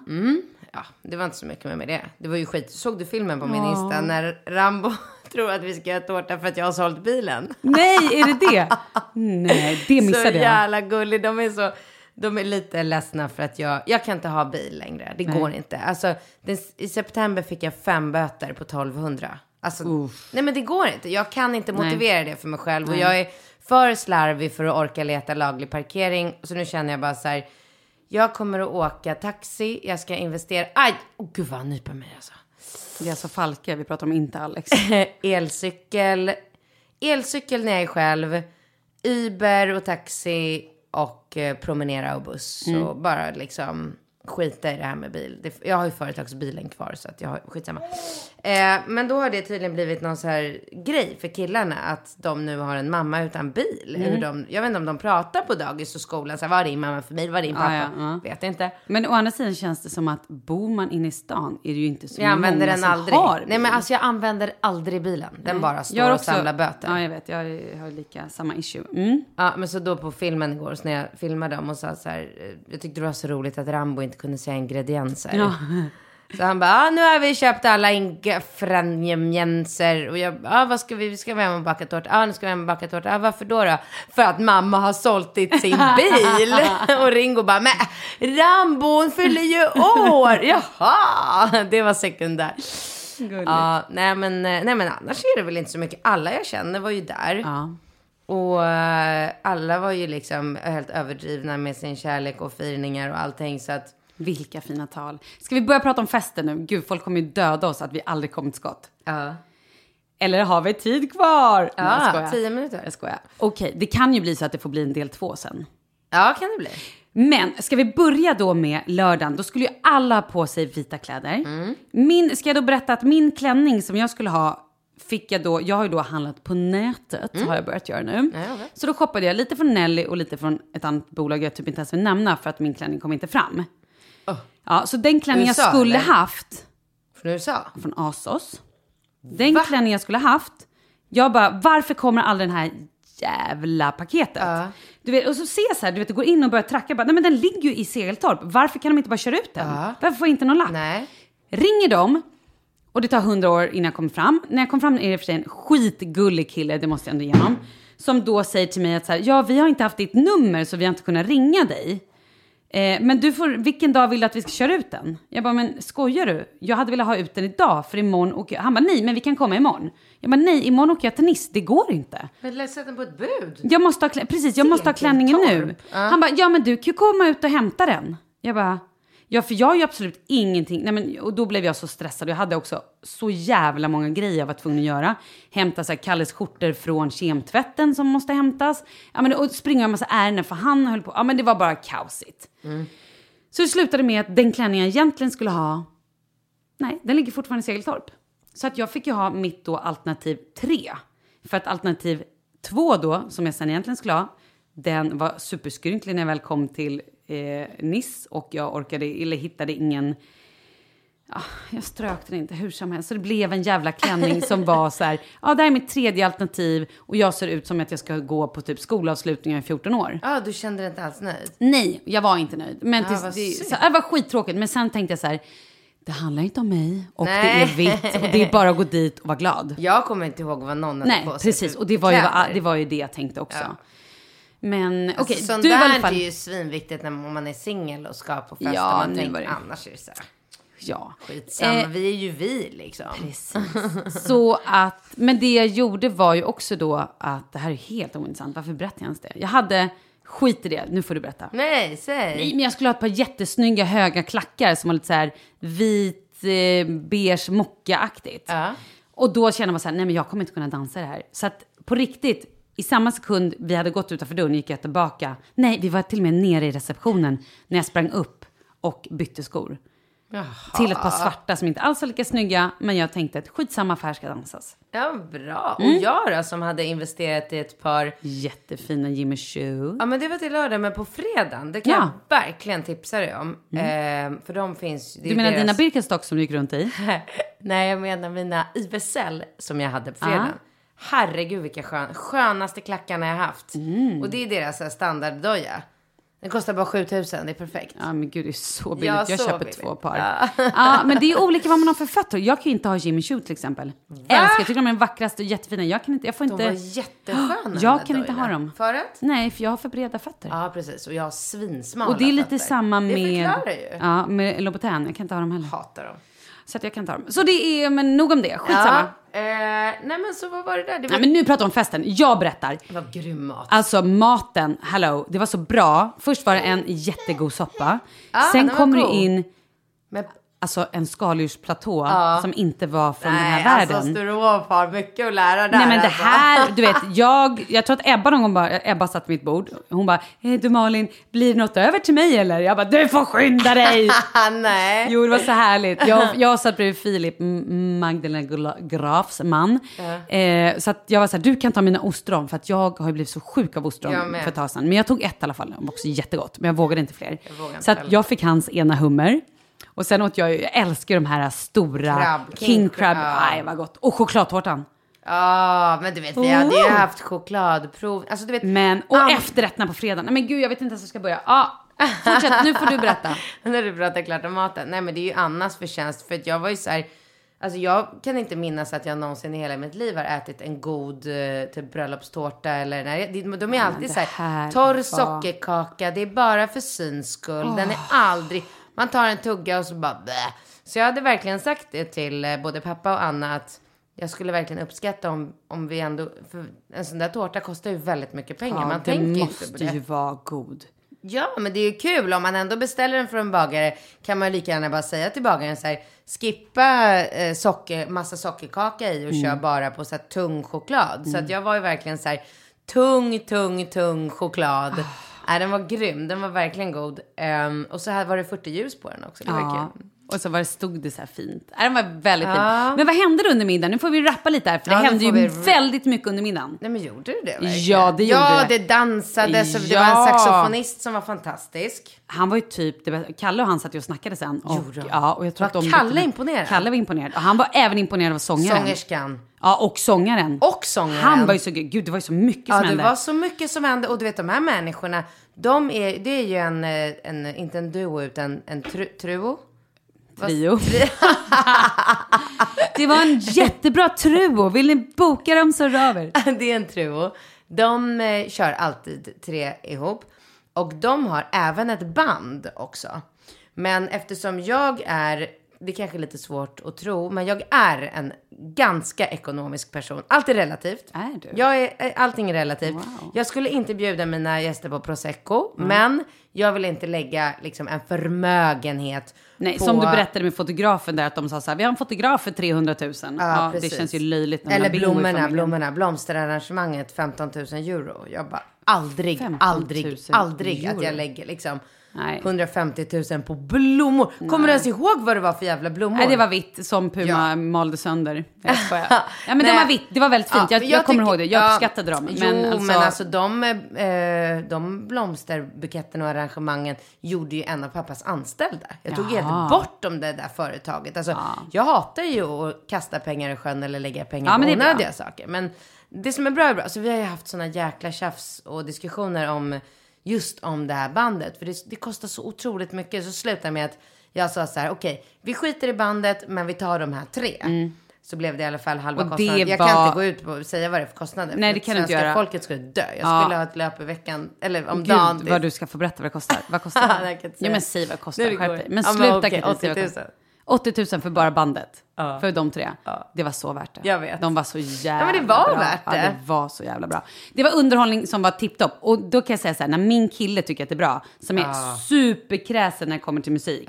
Speaker 3: Ja, det var inte så mycket med det. Det var ju skit. Såg du filmen på min Insta när Rambo tror att vi ska göra tårta för att jag har sålt bilen?
Speaker 1: Nej, är det det? (laughs) Nej, det
Speaker 3: Så
Speaker 1: missade jag.
Speaker 3: jävla gullig. De är så... De är lite ledsna för att jag, jag kan inte ha bil längre. Det går inte. Alltså, den, i september fick jag fem böter på 1200. Alltså, nej men det går inte. Jag kan inte motivera det för mig själv. Och jag är för slarvig för att orka leta laglig parkering. Så nu känner jag bara så här. Jag kommer att åka taxi. Jag ska investera. Aj! Oh, gud vad han nyper mig alltså.
Speaker 1: Det är alltså Falke, vi pratar om inte Alex. (laughs)
Speaker 3: elcykel, elcykel när jag är själv, Uber och taxi och eh, promenera och buss.
Speaker 1: Mm.
Speaker 3: Och bara liksom skita i det här med bil. Det, jag har ju företagsbilen kvar så att jag har skitsamma. Eh, men då har det tydligen blivit någon så här grej för killarna att de nu har en mamma utan bil.
Speaker 1: Mm.
Speaker 3: Hur de, jag vet inte om de pratar på dagis och skolan. Så här, vad är din mamma för bil? Vad är din pappa?
Speaker 1: Ja, ja, ja.
Speaker 3: Vet inte.
Speaker 1: Men å andra sidan känns det som att bor man inne i stan är det ju inte så
Speaker 3: Jag
Speaker 1: många
Speaker 3: den
Speaker 1: som
Speaker 3: aldrig.
Speaker 1: har
Speaker 3: Nej
Speaker 1: bil.
Speaker 3: men alltså jag använder aldrig bilen. Den bara står
Speaker 1: Jag har
Speaker 3: och samlar böter.
Speaker 1: Ja, jag vet. Jag har lika samma issue. Mm.
Speaker 3: Ja, men så då på filmen igår, så när jag filmade dem och sa så här, eh, jag tyckte det var så roligt att Rambo inte kunde säga ingredienser.
Speaker 1: Ja. (laughs)
Speaker 3: Så han bara, ah, nu har vi köpt alla ingredienser och jag, ah, vad ska vi, ska vi hem och baka tårta? Ja, ah, nu ska vi hem och baka tårta. Ah, varför då då? För att mamma har sålt sin bil. (laughs) och Ringo bara, men Rambo hon fyller ju år. Jaha, det var sekundärt. Ja, nej men, nej men annars är det väl inte så mycket. Alla jag känner var ju där.
Speaker 1: Ja.
Speaker 3: Och eh, alla var ju liksom helt överdrivna med sin kärlek och firningar och allting. Så att,
Speaker 1: Vilka fina tal. Ska vi börja prata om festen nu? Gud, folk kommer ju döda oss att vi aldrig kommit skott.
Speaker 3: ja.
Speaker 1: Eller har vi tid kvar? Nej, jag
Speaker 3: Ja,
Speaker 1: skojar.
Speaker 3: tio minuter.
Speaker 1: Jag skojar. Okej, det kan ju bli så att det får bli en del två sen.
Speaker 3: Ja, kan det bli.
Speaker 1: Men ska vi börja då med lördagen? Då skulle ju alla ha på sig vita kläder.
Speaker 3: Mm.
Speaker 1: Min, ska jag då berätta att min klänning som jag skulle ha fick jag då, jag har ju då handlat på nätet, har jag börjat göra nu.
Speaker 3: Mm. Ja.
Speaker 1: Så då shoppade jag lite från Nelly och lite från ett annat bolag jag typ inte ens vill nämna för att min klänning kom inte fram. Ja, så den klänning jag skulle
Speaker 3: eller?
Speaker 1: haft
Speaker 3: Från USA.
Speaker 1: från Asos. Den klänning jag skulle haft. Jag bara, varför kommer aldrig den här jävla paketet? Du vet, och så ser jag så här, du vet, jag går in och börjar tracka. Bara, Nej men den ligger ju i Segeltorp. Varför kan de inte bara köra ut den? Varför får jag inte någon lapp?
Speaker 3: Nej.
Speaker 1: Ringer dem. Och det tar hundra år innan jag kommer fram. När jag kommer fram är det för sig en skitgullig kille, det måste jag ändå igenom. Som då säger till mig att så här, ja vi har inte haft ditt nummer så vi har inte kunnat ringa dig. Eh, men du får, vilken dag vill du att vi ska köra ut den? Jag bara, men skojar du? Jag hade velat ha ut den idag för imorgon åker jag. Han bara, nej men vi kan komma imorgon. Jag bara, nej imorgon åker jag till Nice, det går inte.
Speaker 3: Men sätt den på ett bud.
Speaker 1: Jag måste ha, precis, jag måste ha klänningen nu. Han bara, ja men du kan ju komma ut och hämta den. Jag bara, ja för jag har ju absolut ingenting. Nej, men, och då blev jag så stressad. Jag hade också så jävla många grejer jag var tvungen att göra. Hämta så här, Kalles skjortor från kemtvätten som måste hämtas. Ja, men, och springa en massa ärenden för han höll på. Ja men det var bara kaosigt. Så det slutade med att den klänningen jag egentligen skulle ha, nej, den ligger fortfarande i Segeltorp. Så att jag fick ju ha mitt då alternativ tre. För att alternativ två då, som jag sen egentligen skulle ha, den var superskrynklig när jag väl kom till eh, Nice och jag orkade, eller hittade ingen Ja, jag strök den inte hur som helst. Så det blev en jävla klänning som var så här, (laughs) ja det här är mitt tredje alternativ och jag ser ut som att jag ska gå på typ skolavslutningar i 14 år.
Speaker 3: Ja, du kände dig inte alls nöjd.
Speaker 1: Nej, jag var inte nöjd. Men
Speaker 3: Ja,
Speaker 1: tills,
Speaker 3: vad
Speaker 1: det, så, det var skittråkigt. Men sen tänkte jag så här, det handlar inte om mig och
Speaker 3: Nej.
Speaker 1: det är vitt och det är bara att gå dit och vara glad.
Speaker 3: Jag kommer inte ihåg vad någon hade
Speaker 1: Nej,
Speaker 3: på sig
Speaker 1: precis.
Speaker 3: för
Speaker 1: Och det var, ju, det var ju det jag tänkte också.
Speaker 3: Ja.
Speaker 1: Men okej,
Speaker 3: Alltså, sånt
Speaker 1: du var i alla fall...
Speaker 3: är ju svinviktigt när man är singel och ska på fest.
Speaker 1: Ja,
Speaker 3: och man tänker,
Speaker 1: var det-
Speaker 3: Annars är det så här,
Speaker 1: Ja.
Speaker 3: skitsamma.
Speaker 1: Eh,
Speaker 3: vi är ju vi liksom.
Speaker 1: Precis. Så att, men det jag gjorde var ju också då att, det här är helt ointressant, varför berättar jag ens det? Jag hade, skit i det, nu får du berätta.
Speaker 3: Nej, säg.
Speaker 1: Nej, men jag skulle ha ett par jättesnygga höga klackar som var lite så här vit, eh, beige, mocka-aktigt.
Speaker 3: Ja.
Speaker 1: Och då kände man så här, nej men jag kommer inte kunna dansa det här. Så att på riktigt, i samma sekund vi hade gått utanför dörren gick jag tillbaka. Nej, vi var till och med nere i receptionen när jag sprang upp och bytte skor. till ett par svarta som inte alls var lika snygga. Men jag tänkte att skitsamma affär ska dansas.
Speaker 3: Ja, bra.
Speaker 1: Mm.
Speaker 3: Och jag då som hade investerat i ett par
Speaker 1: Jättefina Jimmy Choo.
Speaker 3: Ja men det var till lördag, men på fredagen, det kan
Speaker 1: Ja.
Speaker 3: jag verkligen tipsa dig om. Eh, för de finns...
Speaker 1: Du menar
Speaker 3: deras-
Speaker 1: dina Birkenstock som du gick runt i? (laughs)
Speaker 3: Nej, jag menar mina IVSL som jag hade på fredagen.
Speaker 1: Ah.
Speaker 3: Herregud vilka skön, skönaste klackarna jag haft.
Speaker 1: Mm.
Speaker 3: Och det är deras här standarddoja. Den kostar bara 7000, det är perfekt.
Speaker 1: Ja men gud det är så billigt.
Speaker 3: Ja,
Speaker 1: jag
Speaker 3: så
Speaker 1: köper
Speaker 3: billigt.
Speaker 1: två par. Ja. men det är olika vad man har för fötter. Jag kan ju inte ha Jimmy Choo till exempel. Älskar, jag tycker de är de vackraste och jättefina. Jag kan inte, jag får
Speaker 3: De
Speaker 1: inte.
Speaker 3: var jättesköna. de (gasps)
Speaker 1: Jag kan inte ha dem.
Speaker 3: För att?
Speaker 1: Nej, för jag har för breda fötter.
Speaker 3: Ja, precis. Och jag har svinsmala
Speaker 1: och det är lite
Speaker 3: fötter.
Speaker 1: samma med...
Speaker 3: Det förklarar ju.
Speaker 1: Ja, med Louboutin. Jag kan inte ha dem heller.
Speaker 3: Hatar dem.
Speaker 1: Så att jag kan ta dem. Så det är, men nog om det. Skitsamma.
Speaker 3: Ja, eh, nej men så vad var det där? Det var,
Speaker 1: Nej men nu pratar vi om festen. Jag berättar.
Speaker 3: det var grym mat.
Speaker 1: Alltså maten, hello, det var så bra. Först var det en jättegod soppa.
Speaker 3: Ja,
Speaker 1: Sen kommer det in
Speaker 3: Men,
Speaker 1: alltså, en skaldjursplatå som inte var från den
Speaker 3: nej,
Speaker 1: här världen.
Speaker 3: alltså Sturehof har mycket att lära där.
Speaker 1: Nej men det
Speaker 3: alltså.
Speaker 1: här, du vet, (laughs) jag, jag tror att Ebba någon gång bara, Ebba satt vid mitt bord. Hon bara, eh, du Malin, blir det något över till mig eller? Jag bara, du får skynda dig! (laughs)
Speaker 3: nej.
Speaker 1: Jo, det var så härligt. Jag, jag satt bredvid Filip, Magdalena Grafs man. Eh, så att jag var så här, du kan ta mina ostron för att jag har ju blivit så sjuk av ostron för ett tag sedan. Men jag tog ett i alla fall, det var också jättegott. Men jag vågade inte fler.
Speaker 3: vågar inte
Speaker 1: så att
Speaker 3: heller.
Speaker 1: jag fick hans ena hummer. Och sen åt jag, jag älskar de här stora
Speaker 3: Krabb,
Speaker 1: king,
Speaker 3: king
Speaker 1: crab.
Speaker 3: crab.
Speaker 1: Aj, vad gott. Och chokladtårtan.
Speaker 3: Ja, men du vet, vi hade ju haft chokladprov. Alltså du vet.
Speaker 1: Men, och
Speaker 3: Am-
Speaker 1: efterrätterna på fredagen. Nej men gud, jag vet inte ens hur jag ska börja. Ja, fortsätt, nu får du berätta. (laughs)
Speaker 3: När du pratar klart om maten. Nej men det är ju Annas förtjänst. För att jag var ju så här. Alltså jag kan inte minnas att jag någonsin i hela mitt liv har ätit en god eh, typ bröllopstårta eller nej. De, är alltid så här, torr
Speaker 1: var-
Speaker 3: sockerkaka. Det är bara för syns skull. Den är aldrig, man tar en tugga och så bara blä. Så jag hade verkligen sagt det till eh, både pappa och Anna att jag skulle verkligen uppskatta om, om vi ändå, för en sån där tårta kostar ju väldigt mycket pengar.
Speaker 1: Ja,
Speaker 3: man
Speaker 1: det
Speaker 3: tänker
Speaker 1: måste
Speaker 3: inte på det.
Speaker 1: ju vara god.
Speaker 3: Ja, men det är ju kul. Om man ändå beställer den från en bagare kan man ju lika gärna bara säga till bagaren så här, skippa eh, socker, massa sockerkaka i och kör bara på så här tung choklad. Så att jag var ju verkligen så här, tung, tung, tung choklad. Nej, den var grym. Den var verkligen god. Ehm, och så här var det 40 ljus på den också. Det var
Speaker 1: Ja.
Speaker 3: kul.
Speaker 1: Och så var det, stod det så här fint. Nej, Den var väldigt
Speaker 3: Ja.
Speaker 1: fin. Men vad hände under middagen? Nu får vi rappa lite här, för det
Speaker 3: Ja,
Speaker 1: hände ju
Speaker 3: vi-
Speaker 1: väldigt mycket under middagen.
Speaker 3: Nej, men gjorde du det verkligen?
Speaker 1: Ja, det gjorde
Speaker 3: Ja,
Speaker 1: det.
Speaker 3: det dansades och det
Speaker 1: Ja.
Speaker 3: var en saxofonist som var fantastisk.
Speaker 1: Han var ju typ, det var, Kalle och han satt ju och snackade sen. Och,
Speaker 3: Gjorde de?
Speaker 1: ja, och jag tror
Speaker 3: Var
Speaker 1: att de
Speaker 3: Kalle imponerad?
Speaker 1: Kalle var imponerad. Och han var även imponerad av sångaren.
Speaker 3: Sångerskan.
Speaker 1: Ja, och sångaren.
Speaker 3: Och sångaren.
Speaker 1: Han var ju så, gud det var ju så mycket
Speaker 3: Ja,
Speaker 1: som
Speaker 3: det
Speaker 1: hände.
Speaker 3: var så mycket som hände. Och du vet, de här människorna, de är, det är ju en, eh, en inte en duo, utan en tru, truo.
Speaker 1: Trio. (laughs) det var en jättebra truo. Vill ni boka dem så hör av er. (laughs)
Speaker 3: det är en truo. De eh, kör alltid tre ihop. Och de har även ett band också. Men eftersom jag är, det kanske är lite svårt att tro, men jag är en ganska ekonomisk person. Allt är relativt.
Speaker 1: Är du?
Speaker 3: Jag är, eh, allting är relativt.
Speaker 1: Wow.
Speaker 3: Jag skulle inte bjuda mina gäster på prosecco, men jag vill inte lägga liksom en förmögenhet
Speaker 1: Nej,
Speaker 3: på...
Speaker 1: som du berättade med fotografen där, att de sa så här, vi har en fotograf för 300 000. Ja, det
Speaker 3: precis.
Speaker 1: känns ju löjligt.
Speaker 3: Eller blommorna, blommorna, blomsterarrangemanget 15 000 euro. Jag bara aldrig,
Speaker 1: 15 000
Speaker 3: aldrig, aldrig att jag lägger liksom
Speaker 1: Nej.
Speaker 3: 150 000 på blommor. Kommer du ens ihåg vad det var för jävla blommor?
Speaker 1: Nej, det var vitt som Puma
Speaker 3: Ja.
Speaker 1: malde sönder. Jag (laughs) skojar. Ja, men det
Speaker 3: Nej.
Speaker 1: var vitt. Det var väldigt fint.
Speaker 3: Ja,
Speaker 1: jag, jag, kommer
Speaker 3: tycker-
Speaker 1: ihåg det. Jag
Speaker 3: ja,
Speaker 1: uppskattade dem.
Speaker 3: jo,
Speaker 1: Men alltså,
Speaker 3: men alltså de, eh, de blomsterbuketten och arrangemangen gjorde ju en av pappas anställda. Jag tog
Speaker 1: Jaha.
Speaker 3: helt bort om det där företaget. Alltså, Jag hatar ju att kasta pengar i sjön eller lägga pengar på
Speaker 1: det
Speaker 3: onödiga saker. Men det som är bra är bra. Alltså, vi har ju haft såna jäkla tjafs och diskussioner om just om det här bandet. För det, det kostar så otroligt mycket. Så slutade med att jag sa så här, okej, vi skiter i bandet, men vi tar de här tre. Så blev det i alla fall halva
Speaker 1: Mm. Och
Speaker 3: kostnaden. Jag
Speaker 1: var-
Speaker 3: kan inte gå ut och säga vad det är för kostnader.
Speaker 1: Nej, det kan du inte göra.
Speaker 3: folket skulle dö. Jag
Speaker 1: Ja.
Speaker 3: skulle ha ett löp i veckan, eller om dagen.
Speaker 1: Gud vad du ska få berätta vad det kostar. Vad kostar (laughs)
Speaker 3: Nej,
Speaker 1: det?
Speaker 3: jag kan inte säga.
Speaker 1: men säg vad det kostar. Skärp
Speaker 3: det.
Speaker 1: dig. Men
Speaker 3: Ja, men
Speaker 1: sluta
Speaker 3: okej,
Speaker 1: Katrin, säg vad det
Speaker 3: 80 000.
Speaker 1: kostar. 80 000 för bara bandet. För de tre. Det var så värt det.
Speaker 3: Jag vet.
Speaker 1: De var så jävla
Speaker 3: men det var
Speaker 1: bra.
Speaker 3: värt
Speaker 1: Ja,
Speaker 3: det.
Speaker 1: det var så jävla bra. Det var underhållning som var tipptopp. Och då kan jag säga så här, när min kille tycker att det är bra, som är superkräsen när det kommer till musik,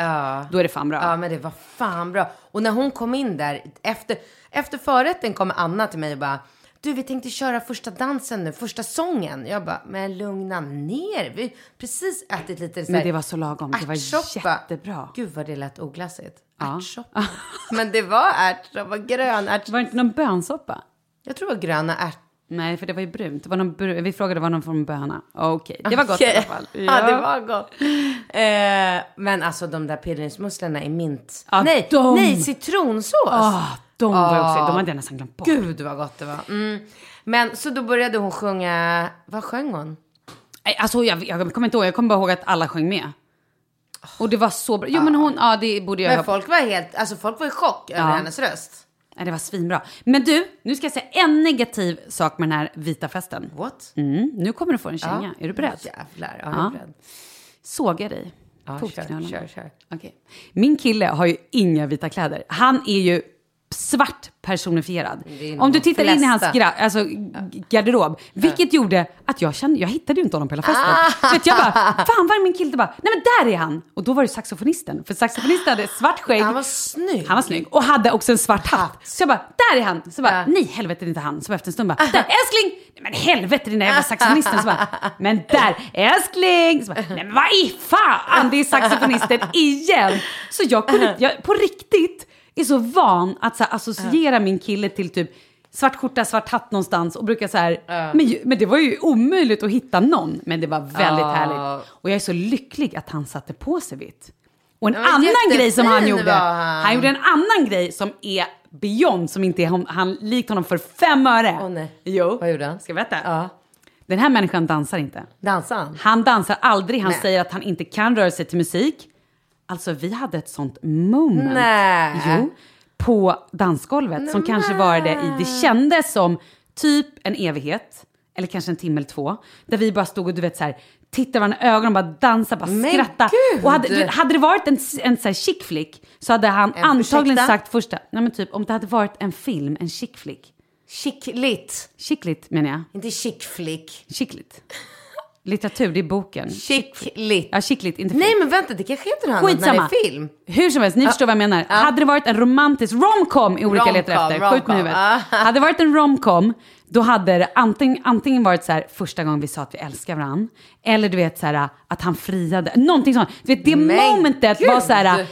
Speaker 1: då är det fan bra.
Speaker 3: Ja, men det var fan bra. Och när hon kom in där, efter, efter förrätten kommer Anna till mig och bara, du vi tänkte köra första dansen nu, första sången. Jag bara, men lugna ner. Vi har precis ätit lite så
Speaker 1: Men
Speaker 3: här
Speaker 1: det var så lagom. Det var jättebra.
Speaker 3: Gud vad det lät oglassigt.
Speaker 1: Ja.
Speaker 3: Ärtsoppa. (laughs) men det var ärtsoppa, grön ärtsoppa.
Speaker 1: Var det inte någon bönsoppa?
Speaker 3: Jag tror det var gröna ärtor.
Speaker 1: Nej, för det var ju brunt. Det var någon br- vi frågade vad någon form av böna. Okej, det var gott i alla fall. (laughs)
Speaker 3: Ja, det var gott. Eh, men alltså de där pilgrimsmusslorna i mint.
Speaker 1: Ja,
Speaker 3: nej,
Speaker 1: de-
Speaker 3: nej, citronsås.
Speaker 1: Ah, de var också,
Speaker 3: Ah.
Speaker 1: de hade jag nästan glömt bort.
Speaker 3: Gud vad gott det var. Mm. Men så då började hon sjunga, vad sjöng hon?
Speaker 1: Nej, Alltså, jag, jag kommer inte ihåg, jag kommer bara ihåg att alla sjöng med. Och det var så bra. Jo, men hon, ja det borde jag
Speaker 3: Men
Speaker 1: ha.
Speaker 3: folk var helt, alltså folk var i chock över
Speaker 1: Ja.
Speaker 3: hennes röst.
Speaker 1: Nej, det var svinbra. Men du, nu ska jag säga en negativ sak med den här vita festen.
Speaker 3: What?
Speaker 1: Mm, nu kommer du få en känga. Är du beredd?
Speaker 3: Jävlar, ja,
Speaker 1: Ja.
Speaker 3: jag är beredd.
Speaker 1: Såga dig.
Speaker 3: Ja,
Speaker 1: Fotknölarna.
Speaker 3: kör, kör, kör.
Speaker 1: Okej. Min kille har ju inga vita kläder. Han är ju svart personifierad. Om du tittar in i hans
Speaker 3: flesta.
Speaker 1: gra- alltså, garderob, vilket gjorde att jag kände, jag hittade ju inte honom på hela festen.
Speaker 3: Ah.
Speaker 1: Så vet jag bara, fan var är min kille? Bara, nej men där är han! Och då var det saxofonisten, för saxofonisten hade svart skägg.
Speaker 3: Han var snygg.
Speaker 1: Han var snygg och hade också en svart hatt. Så jag bara, där är han! Så bara, nej helvete det är inte han. Så bara efter en stund bara, där, (laughs) älskling! Nej men helvete den där jävla saxofonisten. Så bara, men där, älskling! Så bara, nej men vad i fan! Det är saxofonisten igen! Så jag kunde, jag på riktigt är så van att så här, associera min kille till typ svart skjorta, svart hatt någonstans och brukar så här, men, ju- men det var ju omöjligt att hitta någon. Men det var väldigt
Speaker 3: Ja.
Speaker 1: härligt. Och jag är så lycklig att han satte på sig vitt. Och en
Speaker 3: men
Speaker 1: annan grej som han gjorde,
Speaker 3: han.
Speaker 1: han gjorde en annan grej som är beyond, som inte är hon, han likt honom för fem öre.
Speaker 3: Åh, nej.
Speaker 1: Jo.
Speaker 3: Vad gjorde han?
Speaker 1: Ska jag berätta?
Speaker 3: Ja.
Speaker 1: Den här människan dansar inte.
Speaker 3: Dansade han?
Speaker 1: Han dansar aldrig, han
Speaker 3: Nej.
Speaker 1: säger att han inte kan röra sig till musik. Alltså vi hade ett sånt moment.
Speaker 3: Nej.
Speaker 1: Jo, på dansgolvet som kanske var det i, det kändes som typ en evighet. Eller kanske en timme eller två. Där vi bara stod och du vet så här, tittade varandra i ögonen, bara dansade, bara
Speaker 3: Men
Speaker 1: skrattade.
Speaker 3: gud!
Speaker 1: Och hade, du, hade det varit en, en så här chick flick så hade han
Speaker 3: En-
Speaker 1: antagligen
Speaker 3: ursäkta?
Speaker 1: sagt första, nej men typ om det hade varit en film, en chick flick.
Speaker 3: Chicklit.
Speaker 1: Chicklit menar jag.
Speaker 3: Inte chick flick.
Speaker 1: Chicklit. Litteratur, det är boken.
Speaker 3: Chicklit.
Speaker 1: Ja, chicklit, inte film.
Speaker 3: Nej men vänta, det kanske heter något annat när det är film.
Speaker 1: Hur som helst, ni förstår vad jag menar. Hade det varit en romantisk romcom i olika letar efter, skjut
Speaker 3: romcom.
Speaker 1: huvudet. (laughs) Hade det varit en romcom, då hade det antingen, antingen varit så här första gången vi sa att vi älskar varandra, eller du vet så här att han friade, någonting sånt. Du vet det
Speaker 3: Men
Speaker 1: momentet
Speaker 3: gud!
Speaker 1: var så här,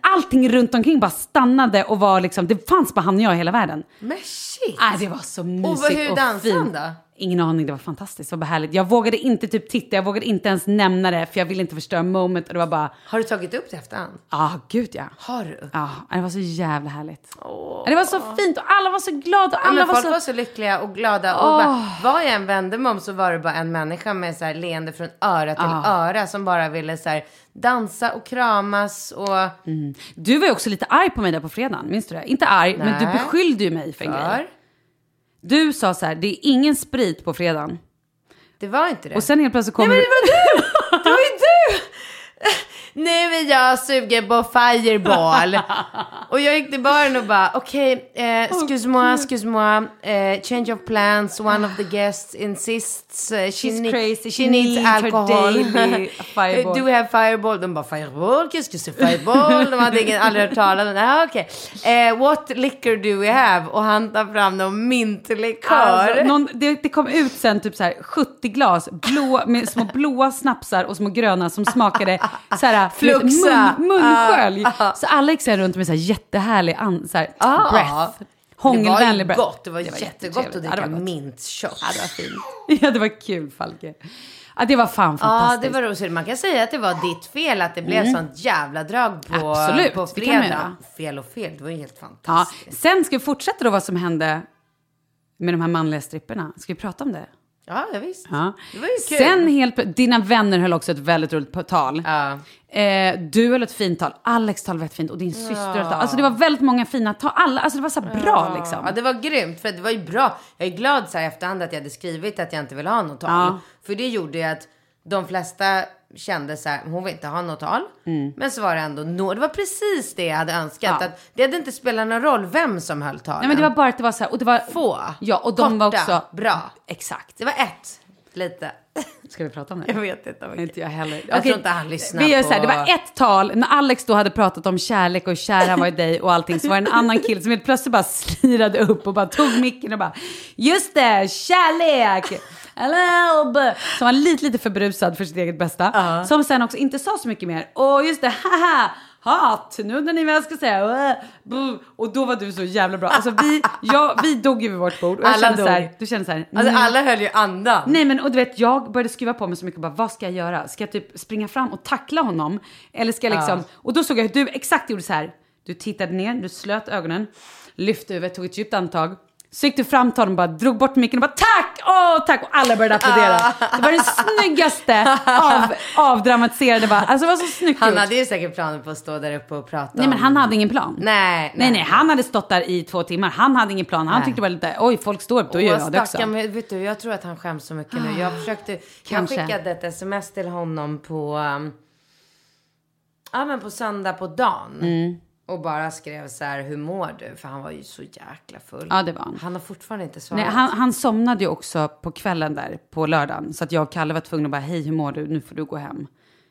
Speaker 1: allting runt omkring bara stannade och var liksom, det fanns bara han och jag i hela världen.
Speaker 3: Men shit.
Speaker 1: Nej, det var så mysigt
Speaker 3: vad- hur
Speaker 1: och
Speaker 3: dansade han
Speaker 1: fint.
Speaker 3: då?
Speaker 1: Ingen aning, det var fantastiskt, bara härligt. Jag vågade inte typ titta, jag vågade inte ens nämna det, för jag ville inte förstöra moment. Och det var bara,
Speaker 3: Har du tagit upp det efterhand?
Speaker 1: ja ah, gud ja.
Speaker 3: Har du?
Speaker 1: Ja, det var så jävla härligt. Det var så fint och alla var så glada och
Speaker 3: Ja,
Speaker 1: alla
Speaker 3: men
Speaker 1: var
Speaker 3: folk
Speaker 1: så...
Speaker 3: var så lyckliga och glada. Och bara, vad jag än vände mig om så var det bara en människa med så här leende från öra till öra som bara ville så här dansa och kramas och...
Speaker 1: Du var ju också lite arg på mig där på fredagen, minns du det? Inte arg, men du
Speaker 3: Nej.
Speaker 1: beskyllde ju mig för en grej. Du sa så här, det är ingen sprit på fredagen.
Speaker 3: det var inte det.
Speaker 1: Och sen helt plötsligt kommer
Speaker 3: Nej, men det var du! (laughs) Det var ju du! Nu är jag sugen på fireball. (laughs) och jag gick till baren och bara, okej, okay, eh, excuse moi, excuse moi, eh, change of plans, one of the guests insists, eh, she,
Speaker 1: She's
Speaker 3: ne-
Speaker 1: crazy,
Speaker 3: she needs
Speaker 1: her
Speaker 3: alcohol. (laughs)
Speaker 1: fireball.
Speaker 3: Do we have fireball? De bara, fireball, qu'est-ce que c'est fireball? De hade ingen, aldrig hört talas om det. Ah, okej. Eh, what liquor do we have? Och han tar fram någon mintlikör.
Speaker 1: Alltså, någon, det, det kom ut sen typ så här 70 glas blå, med små blåa snapsar och små gröna som smakade så här,
Speaker 3: Fluxa.
Speaker 1: mun, munskölj. Så alla gick så här runt med så här jättehärlig an, så här,
Speaker 3: Ah.
Speaker 1: breath.
Speaker 3: det
Speaker 1: Hångelvänlig
Speaker 3: var ju
Speaker 1: breath.
Speaker 3: gott. Det var, jättegott att
Speaker 1: jättetrevligt. Ja,
Speaker 3: dricka
Speaker 1: det var
Speaker 3: mintshot.
Speaker 1: Ja, det var fint. (laughs) Ja, det var kul Falke. Ja, det var fan
Speaker 3: Ja,
Speaker 1: fantastiskt.
Speaker 3: det var roligt. Man kan säga att det var ditt fel att det blev sånt jävla drag på,
Speaker 1: Mm. Absolut,
Speaker 3: på
Speaker 1: det
Speaker 3: fredag. Fel och fel, det var ju helt
Speaker 1: Ja,
Speaker 3: fantastiskt.
Speaker 1: sen ska vi fortsätta då vad som hände med de här manliga stripperna. Ska vi prata om det?
Speaker 3: Ja, ja visst.
Speaker 1: Ja.
Speaker 3: Det var ju kul.
Speaker 1: Sen helt dina vänner höll också ett väldigt roligt tal.
Speaker 3: Ja.
Speaker 1: Eh, du höll ett fint tal, Alex tal var ett fint och din syster höll ett tal. Alltså det var väldigt många fina tal, alla, alltså det var så bra liksom.
Speaker 3: Ja, det var grymt. För det var ju bra. Jag är glad så här i efterhand att jag hade skrivit att jag inte ville ha något tal. För det gjorde ju att de flesta kände så här, hon vill inte ha något tal.
Speaker 1: Mm.
Speaker 3: Men så var det ändå, nå- det var precis det jag hade önskat.
Speaker 1: Ja.
Speaker 3: Att det hade inte spelat någon roll vem som höll talen.
Speaker 1: Nej men det var bara att det var så här, och det var...
Speaker 3: få.
Speaker 1: Ja, och de var
Speaker 3: Korta,
Speaker 1: också...
Speaker 3: bra.
Speaker 1: Exakt.
Speaker 3: Det var ett, lite. (laughs)
Speaker 1: Ska vi prata om det?
Speaker 3: Jag vet inte. vad-
Speaker 1: Inte jag heller.
Speaker 3: Jag
Speaker 1: Okej,
Speaker 3: tror inte han lyssnar
Speaker 1: vi gör
Speaker 3: på...
Speaker 1: så här, det var ett tal, när Alex då hade pratat om kärlek och kär han var i dig och allting, så var det en annan kille som helt plötsligt bara slirade upp och bara tog micken och bara, just det, kärlek! Hello! Som var lite, lite för berusad för sitt eget bästa. Som sen också inte sa så mycket mer. Och just det, haha! Hat, nu undrar ni vad jag ska säga. Äh. Och då var du så jävla bra. Alltså vi, jag, vi dog ju vid vårt bord. Och jag
Speaker 3: Alla
Speaker 1: kände så här,
Speaker 3: dog.
Speaker 1: du kände så här,
Speaker 3: Alltså
Speaker 1: mm.
Speaker 3: alla höll ju andan.
Speaker 1: Nej men och du vet jag började skruva på mig så mycket bara vad ska jag göra? Ska jag typ springa fram och tackla honom? Eller ska jag liksom, och då såg jag hur du exakt gjorde så här. Du tittade ner, du slöt ögonen, lyfte huvudet, tog ett djupt andetag. Så gick du fram till honom och bara drog bort micken och bara tack! Åh tack! Och alla började applådera. Det var det snyggaste av, avdramatiserade bara. Alltså det var så snyggt
Speaker 3: Han
Speaker 1: gjort.
Speaker 3: hade ju säkert planer på att stå där uppe och prata
Speaker 1: Nej men han hade ingen plan.
Speaker 3: Nej,
Speaker 1: Nej, nej, han hade stått där i två timmar. Han hade ingen plan. Han
Speaker 3: Nej.
Speaker 1: tyckte var lite, oj, folk står upp, då gör jag det också.
Speaker 3: men vet du, jag tror att han skäms så mycket nu. Jag försökte,
Speaker 1: Kanske.
Speaker 3: jag skickade ett sms till honom på, um, ja men på söndag på dagen.
Speaker 1: Mm.
Speaker 3: Och bara skrev så här, hur mår du? För han var ju så jäkla full.
Speaker 1: Ja, det var han.
Speaker 3: Han har fortfarande inte svarat.
Speaker 1: Nej, han, han somnade ju också på kvällen där på lördagen. Så att jag och Kalle var tvungna att bara, hej hur mår du? Nu får du gå hem.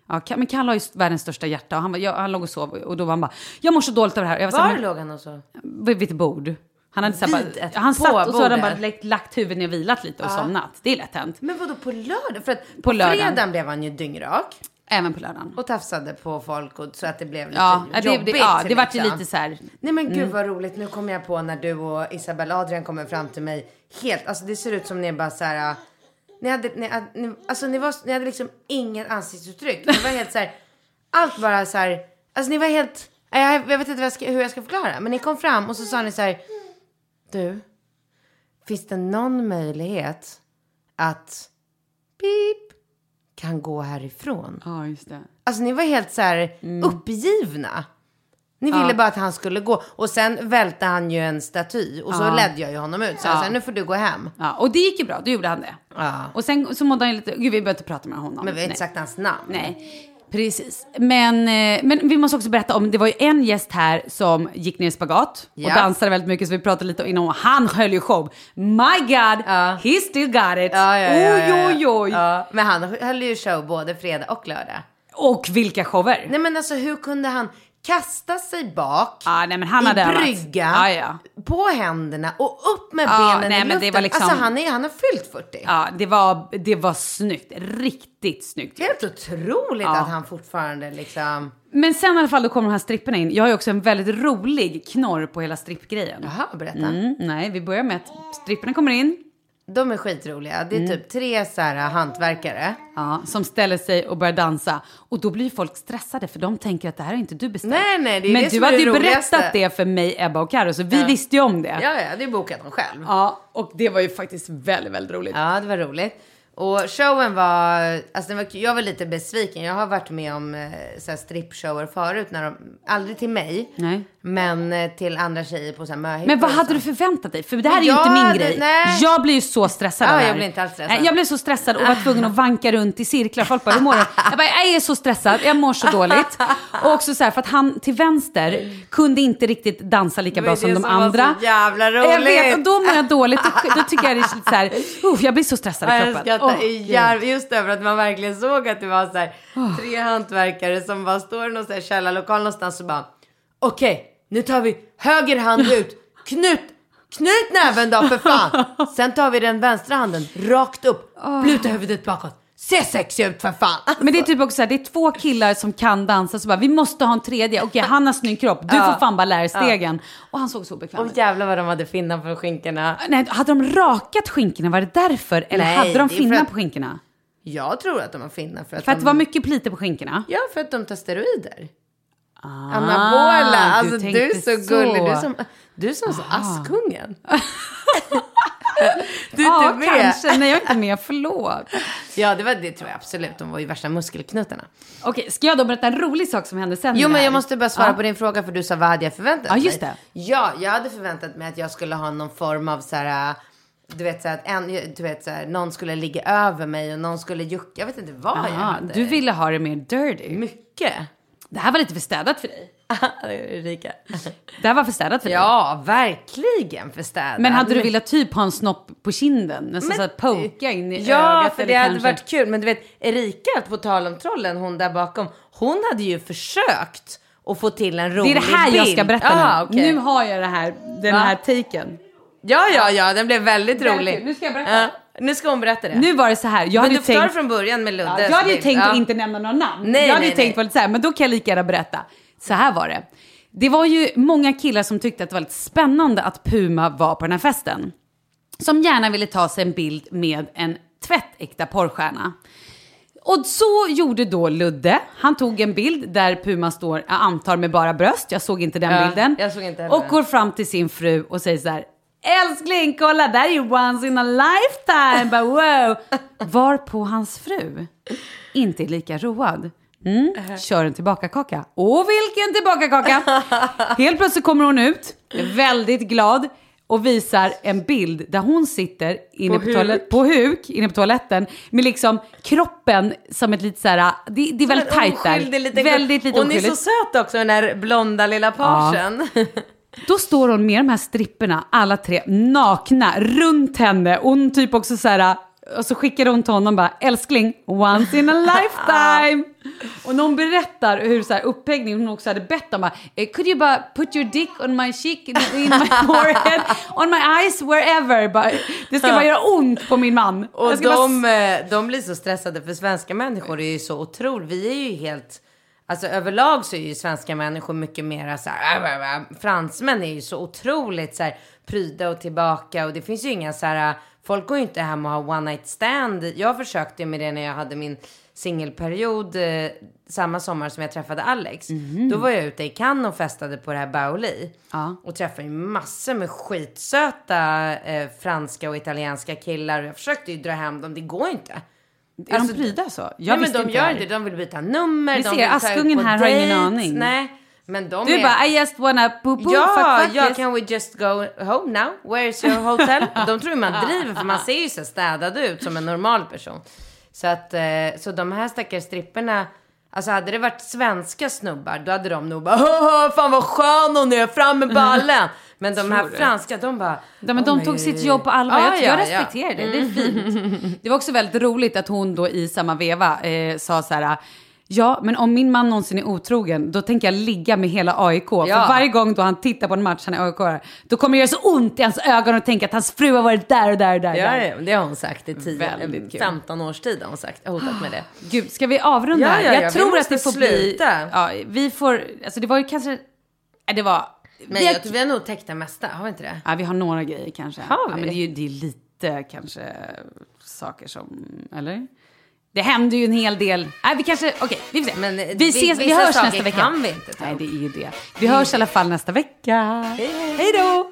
Speaker 1: Ja, men Kalle har ju världens största hjärta och han, var, jag, han låg och sov och då var han bara, jag mår så dåligt av det här. Och Jag var så här,
Speaker 3: Var
Speaker 1: men-
Speaker 3: låg han och så?
Speaker 1: vid ett bord. Han hade så här,
Speaker 3: Vid
Speaker 1: bara,
Speaker 3: ett-
Speaker 1: han satt och så hade han bara lagt, lagt huvudet ner och vilat lite och somnat. Det är lätt hänt.
Speaker 3: Men vadå på lördag? För att på,
Speaker 1: På lördagen.
Speaker 3: fredagen blev han ju dyngrak.
Speaker 1: Även på lördagen.
Speaker 3: Och tafsade på folk och, så att det blev lite
Speaker 1: Ja, det,
Speaker 3: jobbigt.
Speaker 1: det, ja, det vart ju
Speaker 3: liksom.
Speaker 1: lite så här.
Speaker 3: Nej men gud vad roligt. Nu kommer jag på när du och Isabella Adrian kommer fram till mig. Helt, alltså det ser ut som ni bara så här. äh, Ni hade, ni, ni, alltså ni, var, ni hade liksom inget ansiktsuttryck. Ni var helt så här. Allt bara så här. Alltså ni var helt. Jag, jag vet inte jag ska, hur jag ska förklara. Men ni kom fram och så sa ni så här. Du. Finns det någon möjlighet att pip kan gå härifrån?
Speaker 1: Ja, just det.
Speaker 3: Alltså ni var helt så här uppgivna. Ni ville bara att han skulle gå. Och sen välte han ju en staty. Och så ledde jag ju honom ut. Så jag sa, nu får du gå hem.
Speaker 1: Ja, och det gick ju bra, då gjorde han det.
Speaker 3: Ja.
Speaker 1: Och sen så mådde han ju lite, gud vi behöver inte prata med honom.
Speaker 3: Men vi har inte sagt hans namn.
Speaker 1: Nej, precis. Men, eh, men vi måste också berätta om, det var ju en gäst här som gick ner i spagat och
Speaker 3: Ja.
Speaker 1: dansade väldigt mycket, så vi pratade lite innan. och Han höll ju show. My God,
Speaker 3: Ja.
Speaker 1: he still got it.
Speaker 3: Ja, ja,
Speaker 1: Oj, oj, oj.
Speaker 3: Ja, men han höll ju show både fredag och lördag.
Speaker 1: Och vilka shower.
Speaker 3: Nej men alltså hur kunde han kasta sig bak
Speaker 1: Ja, nej, men han
Speaker 3: i brygga,
Speaker 1: Ja, ja.
Speaker 3: på händerna och upp med
Speaker 1: Ja,
Speaker 3: benen
Speaker 1: nej,
Speaker 3: i
Speaker 1: men
Speaker 3: luften.
Speaker 1: var liksom-
Speaker 3: Alltså han, är, han har fyllt 40.
Speaker 1: Ja, det var, det var snyggt. Riktigt snyggt.
Speaker 3: Helt otroligt att han fortfarande liksom...
Speaker 1: Men sen i alla fall, då kommer de här stripperna in. Jag har ju också en väldigt rolig knorr på hela strippgrejen.
Speaker 3: Jaha, berätta.
Speaker 1: Mm, nej, vi börjar med att stripperna kommer in.
Speaker 3: De är skitroliga. Det är
Speaker 1: Mm.
Speaker 3: typ tre så här hantverkare.
Speaker 1: Ja, som ställer sig och börjar dansa. Och då blir folk stressade för de tänker att det här har inte du beställt.
Speaker 3: Nej, nej, det är
Speaker 1: Men
Speaker 3: det
Speaker 1: du
Speaker 3: som
Speaker 1: hade ju berättat det för mig, Ebba och Karo, så vi visste ju om det.
Speaker 3: Ja, ja, det är bokat dem själv.
Speaker 1: Ja, och det var ju faktiskt väldigt, väldigt roligt.
Speaker 3: Ja, det var roligt. Och showen var, alltså var, jag var lite besviken. Jag har varit med om eh, så här strippshower förut, när de, aldrig till mig,
Speaker 1: Nej.
Speaker 3: men eh, till andra tjejer på så här möhippor
Speaker 1: Men vad hade du förväntat dig? För det här är ju inte min
Speaker 3: hade-
Speaker 1: grej.
Speaker 3: nej.
Speaker 1: Jag blir ju så stressad det
Speaker 3: jag blir inte alls stressad.
Speaker 1: Jag blev så stressad och var (laughs) tvungen att vanka runt i cirklar. Folk bara, hur mår du? Jag bara, jag är så stressad, jag mår så (laughs) dåligt. Och också så här, för att han till vänster kunde inte riktigt dansa lika
Speaker 3: Det
Speaker 1: bra
Speaker 3: var
Speaker 1: som
Speaker 3: det
Speaker 1: de
Speaker 3: som var
Speaker 1: andra.
Speaker 3: så jävla
Speaker 1: Jag vet,
Speaker 3: roligt.
Speaker 1: och då mår jag dåligt. Då, då tycker jag det är lite så här, (laughs) uh, jag blir så stressad i kroppen. Åh,
Speaker 3: i järv, just över att man verkligen såg att det var så här, tre hantverkare som bara står i någon så här källarlokal någonstans och bara okej, nu tar vi höger hand ut, knut, knut näven då för fan. (laughs) Sen tar vi den vänstra handen rakt upp, luta huvudet bakåt, se sexig ut för fan.
Speaker 1: Men det är typ också så här, det är två killar som kan dansa, så bara, vi måste ha en tredje. Okej, han har snygg kropp, du får fan bara lära dig stegen. Och han såg så obekväm
Speaker 3: Och
Speaker 1: ut.
Speaker 3: jävlar vad de hade finnar på skinkorna.
Speaker 1: Nej, hade de rakat skinkorna? Var det därför? Eller
Speaker 3: Nej,
Speaker 1: hade de
Speaker 3: det är för
Speaker 1: finnar
Speaker 3: att-
Speaker 1: på skinkorna?
Speaker 3: Jag tror att de har finnar för att
Speaker 1: För att
Speaker 3: de...
Speaker 1: det var mycket pliter på skinkorna?
Speaker 3: Ja, för att de tar steroider.
Speaker 1: Ah,
Speaker 3: Anabola, alltså du, är
Speaker 1: tänkte
Speaker 3: så gullig. Du är som, du är som så Askungen. (laughs) du är
Speaker 1: Ja,
Speaker 3: inte med.
Speaker 1: kanske. Nej, jag är inte med. Förlåt.
Speaker 3: Ja, det var det tror jag absolut. De var ju värsta muskelknutarna.
Speaker 1: Okej, ska jag då berätta en rolig sak som hände sen?
Speaker 3: Jo, men jag måste bara svara
Speaker 1: Ja.
Speaker 3: på din fråga för du sa vad hade jag förväntat
Speaker 1: Ja,
Speaker 3: mig?
Speaker 1: just det.
Speaker 3: Ja, jag hade förväntat mig att jag skulle ha någon form av så här, du vet så att en, du vet så här, någon skulle ligga över mig och någon skulle jucka. Jag vet inte vad jag
Speaker 1: Aha,
Speaker 3: hade.
Speaker 1: du ville ha det mer dirty.
Speaker 3: Mycket.
Speaker 1: Det här var lite för städat för dig. (laughs)
Speaker 3: Erika.
Speaker 1: Det här var för städat för dig.
Speaker 3: Ja, verkligen för städat.
Speaker 1: Men hade du velat typ ha en snopp på kinden? Nästan så att poka in i
Speaker 3: Ja,
Speaker 1: ögat?
Speaker 3: för
Speaker 1: eller
Speaker 3: det hade
Speaker 1: kanske-
Speaker 3: varit kul. Men du vet, Erika, på tal om trollen, hon där bakom, hon hade ju försökt att få till en
Speaker 1: Det
Speaker 3: rolig
Speaker 1: är det här
Speaker 3: bild.
Speaker 1: jag ska berätta
Speaker 3: ah,
Speaker 1: nu.
Speaker 3: okej.
Speaker 1: Nu har jag det här, den
Speaker 3: Va?
Speaker 1: här taken.
Speaker 3: Ja, ja, ja, den blev väldigt rolig.
Speaker 1: Nu ska jag berätta.
Speaker 3: Ja, nu ska hon berätta det.
Speaker 1: Nu var det så här, jag
Speaker 3: men
Speaker 1: hade
Speaker 3: du det
Speaker 1: tänkt...
Speaker 3: från början med Ludde.
Speaker 1: Ja, jag hade ju tänkt att inte nämna några namn.
Speaker 3: Nej,
Speaker 1: jag hade
Speaker 3: nej,
Speaker 1: ju tänkt
Speaker 3: nej.
Speaker 1: på lite så här, men då kan jag lika gärna berätta. Så här var det. Det var ju många killar som tyckte att det var lite spännande att Puma var på den här festen. Som gärna ville ta sig en bild med en tvättäkta porrstjärna. Och så gjorde då Ludde. Han tog en bild där Puma står, jag antar med bara bröst. Jag såg inte den
Speaker 3: Ja,
Speaker 1: bilden.
Speaker 3: jag såg inte heller
Speaker 1: och går fram till sin fru och säger så här. Älskling, kolla, där är ju once in a lifetime. Bara, wow. Varpå hans fru inte är lika road. Mm, kör en tillbakakaka. Och vilken tillbakakaka! (laughs) Helt plötsligt kommer hon ut, är väldigt glad och visar en bild där hon sitter inne
Speaker 3: På
Speaker 1: på, toalett, på huk inne på toaletten med liksom kroppen som ett lite så här, det, det är väldigt tajt där.
Speaker 3: liten
Speaker 1: väldigt lite
Speaker 3: Hon är
Speaker 1: oskyldigt.
Speaker 3: så söt också, den där blonda lilla parsen. (laughs)
Speaker 1: Då står hon med de här stripperna, alla tre, nakna, runt henne. Hon typ också så här, och så skickar hon till honom bara, älskling, once in a (laughs) lifetime. och när hon berättar hur så här upphängning, hon också hade bett om bara, eh, could you bara put your dick on my cheek, in my (laughs) forehead, on my eyes, wherever. Bara, det ska bara göra ont på min man.
Speaker 3: Och
Speaker 1: ska bara
Speaker 3: de, eh, de blir så stressade för svenska människor är ju så otroligt. Vi är ju helt, alltså överlag så är ju svenska människor mycket mer så här, äh, äh, äh. fransmän är ju så otroligt så här pryda och tillbaka och det finns ju inga så här, folk går ju inte hem och har one night stand. Jag försökte ju med det när jag hade min singelperiod eh, samma sommar som jag träffade Alex. Då var jag ute i Cannes och festade på det här Baoli.
Speaker 1: Ja.
Speaker 3: Och träffade ju massor med skitsöta eh, franska och italienska killar. Jag försökte ju dra hem dem, det går inte.
Speaker 1: Är
Speaker 3: Alltså,
Speaker 1: de pryda så? Jag
Speaker 3: Nej men de
Speaker 1: inte
Speaker 3: gör
Speaker 1: det här.
Speaker 3: inte det. De vill byta nummer.
Speaker 1: Vi
Speaker 3: de
Speaker 1: ser, Askungen här har ingen aning.
Speaker 3: Nej, men de
Speaker 1: Du
Speaker 3: är...
Speaker 1: bara, I just wanna poo poo,
Speaker 3: Ja,
Speaker 1: fuck, fuck,
Speaker 3: ja,
Speaker 1: yes.
Speaker 3: can we just go home now? Where's your hotel? (laughs) De tror man driver för man ser ju så städad ut som en normal person. Så att, eh, så de här stackars stripperna, alltså hade det varit svenska snubbar då hade de nog bara "Haha, fan vad skön hon är, fram med (laughs) ballen. Men de här franska, de bara...
Speaker 1: Ja, men de
Speaker 3: "Oj,
Speaker 1: tog sitt
Speaker 3: oj."
Speaker 1: jobb på allvar.
Speaker 3: Ja,
Speaker 1: jag, jag
Speaker 3: ja, ja.
Speaker 1: respekterar det, det är fint. (laughs) Det var också väldigt roligt att hon då i samma veva eh, sa så här, ja men om min man någonsin är otrogen, då tänker jag ligga med hela AIK. För varje gång då han tittar på en match, han är AIK, då kommer det göra så ont i hans ögon och tänka att hans fru har varit där och där och där.
Speaker 3: Ja,
Speaker 1: där.
Speaker 3: ja, det har hon sagt i 10,
Speaker 1: Väldigt kul.
Speaker 3: 15 års tid har hon sagt, hotat med det. (gasps)
Speaker 1: Gud, ska vi avrunda
Speaker 3: Ja, ja,
Speaker 1: jag
Speaker 3: ja, vi
Speaker 1: tror
Speaker 3: måste
Speaker 1: att det får bli...
Speaker 3: sluta.
Speaker 1: Ja, vi får, alltså det var ju kanske, det var...
Speaker 3: Men jag tror vi har nog täckt det mesta, har vi inte det?
Speaker 1: ja, vi har några grejer kanske.
Speaker 3: Har
Speaker 1: Ja,
Speaker 3: vi?
Speaker 1: men det är ju det är lite kanske saker som, eller? Det händer ju en hel del. Nej, vi kanske, okej, vi får se.
Speaker 3: Men, eh,
Speaker 1: vi,
Speaker 3: vi-
Speaker 1: ses, vi
Speaker 3: vissa
Speaker 1: hörs
Speaker 3: saker
Speaker 1: nästa vecka.
Speaker 3: kan vi inte ta
Speaker 1: Nej, det är ju det. Vi hörs i alla fall nästa vecka. Hej då!